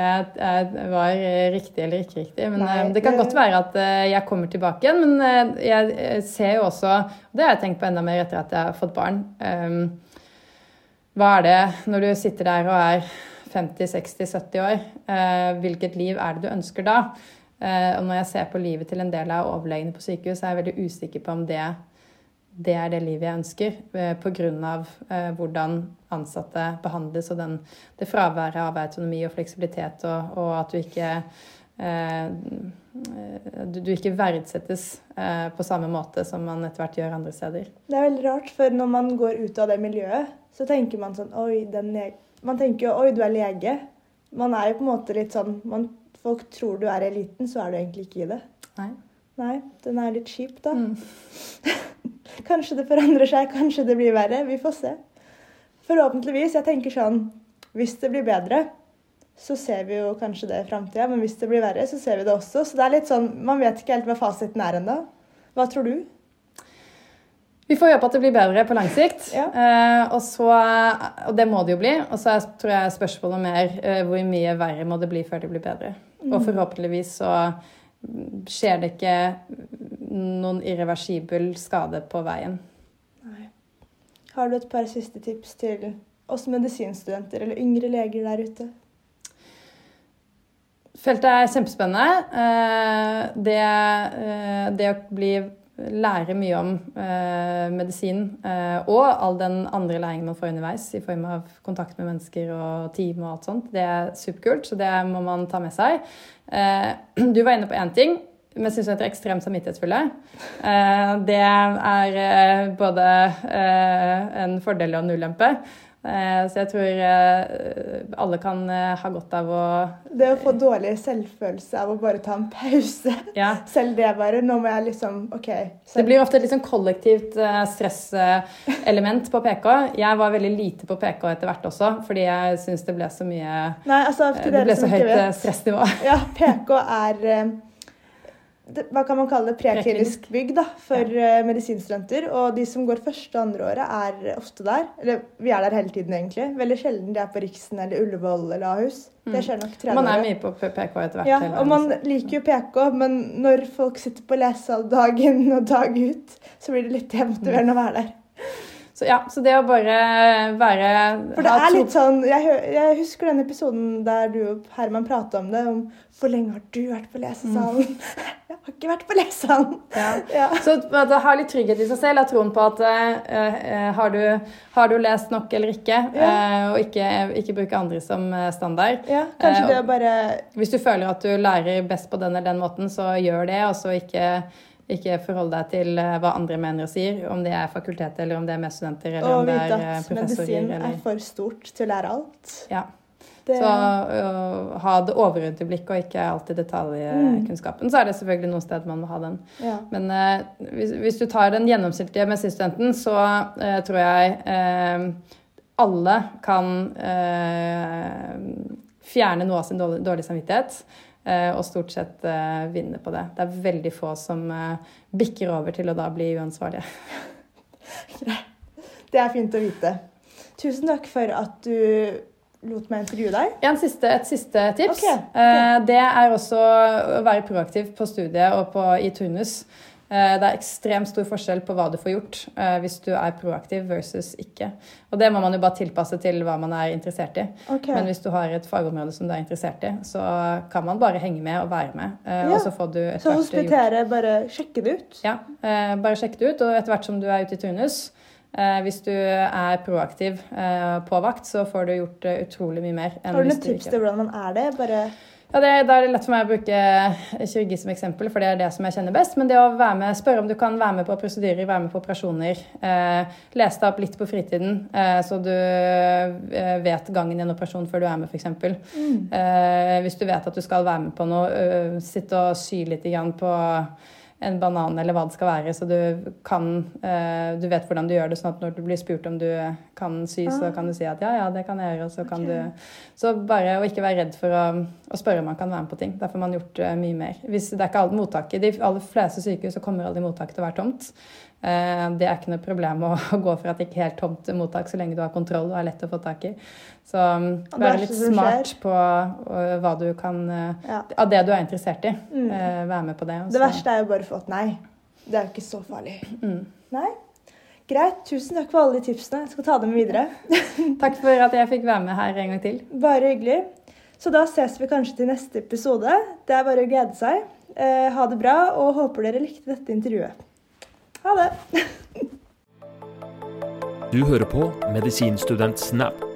var riktig eller ikke riktig. Men nei, det kan godt være at eh, jeg kommer tilbake igjen. Men eh, jeg ser jo også, og det har jeg tenkt på enda mer etter at jeg har fått barn Hva er det når du sitter der og er 50-60-70 år? Hvilket liv er det du ønsker da? Og når jeg ser på livet til en del av overlegene på sykehus, er jeg veldig usikker på om det det er det livet jeg ønsker, eh, pga. Eh, hvordan ansatte behandles og den, det fraværet av autonomi og fleksibilitet, og, og at du ikke eh, du, ikke verdsettes eh, på samme måte som man etter hvert gjør andre steder. Det er veldig rart, for når man går ut av det miljøet, så tenker man sånn Oi, Man tenker jo Oi, du er lege. Man er jo på en måte litt sånn man, Folk tror du er eliten, så er du egentlig ikke i det. Nei. Nei, den er litt kjip, da. Mm. (laughs) Kanskje det forandrer seg, kanskje det blir verre. Vi får se. Forhåpentligvis. Jeg tenker sånn Hvis det blir bedre, så ser vi jo kanskje det i framtida. Men hvis det blir verre, så ser vi det også. Så det er litt sånn, man vet ikke helt hva fasiten er ennå. Hva tror du? Vi får håpe at det blir bedre på lang sikt. Ja. Uh, og, så, og det må det jo bli. Og så tror jeg spørsmålet mer uh, hvor mye verre må det bli før det blir bedre. Mm. Og forhåpentligvis så skjer det ikke noen irreversibel skade på veien. Nei. Har du et par siste tips til oss medisinstudenter eller yngre leger der ute? Feltet er kjempespennende. Eh, det, det å bli lære mye om eh, medisin eh, og all den andre læringen man får underveis i form av kontakt med mennesker og team og alt sånt. Det er superkult, så det må man ta med seg. Eh, (clears throat) du var inne på én ting. Men syns jeg er ekstremt samvittighetsfulle. Eh, det er eh, både eh, en fordel og en ulempe. Eh, så jeg tror eh, alle kan eh, ha godt av å Det å få dårlig selvfølelse av å bare ta en pause. Ja. (laughs) Selv det bare. Nå må jeg liksom OK. Selv. Det blir ofte et liksom kollektivt stresselement på PK. Jeg var veldig lite på PK etter hvert også, fordi jeg syns det ble så mye Nei, altså, Det ble så høyt stressnivå. Ja, PK er hva kan man kalle det, preklinisk bygg da, for ja. uh, medisinstudenter. Og de som går første og andre året, er ofte der. Eller vi er der hele tiden, egentlig. Veldig sjelden de er på Riksen eller Ullevål eller Ahus. Det skjer nok tredje Man er mye på PK etter hvert. Ja, og man liker jo PK, men når folk sitter på lesesal dag inn og dag ut, så blir det litt demotiverende å være der. Så ja, så det å bare være For det er litt sånn jeg, jeg, husker den episoden der du og Herman prata om det, om hvor lenge har du vært på lesesalen? Mm. (laughs) Har ikke vært på lesesalen. Ja. (laughs) ja. Så å ha litt trygghet i seg selv, ha troen på at uh, har, du, har, du, lest nok eller ikke, ja. uh, og ikke, ikke, bruke andre som standard. Ja, kanskje uh, det bare... Hvis du føler at du lærer best på den eller den måten, så gjør det, og så ikke ikke forhold deg til hva andre mener og sier, om det er fakultetet eller om det er med studenter. eller om det er professorer. Og vite at medisin er for stort til å lære alt. Ja. Det... Så å ha det overordnede blikket og ikke alltid detaljkunnskapen. Mm. Så er det selvfølgelig noen steder man må ha den. Ja. Men eh, hvis, hvis, du tar den gjennomsnittlige medisinstudenten, så eh, tror jeg alle kan fjerne noe av sin dårlige, dårlige samvittighet. Eh, og stort sett eh, vinne på det. Det er veldig få som eh, bikker over til å da bli uansvarlige. (laughs) Det er fint å vite. Tusen takk for at du lot meg intervjue deg. Siste, et siste tips. Okay, okay. Det er også å være proaktiv på studiet og på, i turnus. Eh, det er ekstremt stor forskjell på hva du får gjort eh, hvis du er proaktiv versus ikke. Og det må man jo bare tilpasse til hva man er interessert i. Okay. Men hvis du har et fagområde som du er interessert i, så kan man bare henge med og være med. eh, Ja. Og så får du etter hvert gjort hospitere, bare sjekke det ut? ja, eh, bare sjekke det ut. Og etter hvert som du er ute i turnus, eh, hvis du er proaktiv eh, på vakt, så får du gjort eh, utrolig mye mer. Har du noen tips til hvordan man er det? Bare Ja, det, Da er det lett for meg å bruke kirurgi som eksempel, for det er det som jeg kjenner best. Men det å være med, spørre om du kan være med på prosedyrer, være med på operasjoner. Eh, lese deg opp litt på fritiden, eh, så du eh, vet gangen i en operasjon før du er med, f.eks. Mm. Eh, hvis du vet at du skal være med på noe, sitte og sy litt på en banan eller hva det skal være, så du kan eh, Du vet hvordan du gjør det, sånn at når du blir spurt om du kan sy, så Ah. kan du si at ja, ja, det kan jeg gjøre, så kan du Så bare å ikke være redd for å, å spørre om man kan være med på ting. Derfor har man gjort eh, mye mer. Hvis det er ikke alle mottaket, De aller fleste sykehus så kommer aldri mottaket til å være tomt. Eh, det er ikke noe problem å, (laughs) gå fra det ikke helt tomt mottak, så lenge du har kontroll og er lett å få tak i. Så um, være litt smart på øh, hva du kan øh, Ja. Av det du er interessert i. Mm. Eh, være med på det. Også. Det verste er jo bare å få et nei. Det er jo ikke så farlig. Mm. Nei? Greit. Tusen takk for alle de tipsene. Jeg skal ta dem videre. (laughs) Takk for at jeg fikk være med her en gang til. Bare hyggelig. Så da ses vi kanskje til neste episode. Det er bare å glede seg. Eh, ha det bra, og håper dere likte dette intervjuet. Ha det! Du hører på Medisinstudent Snap.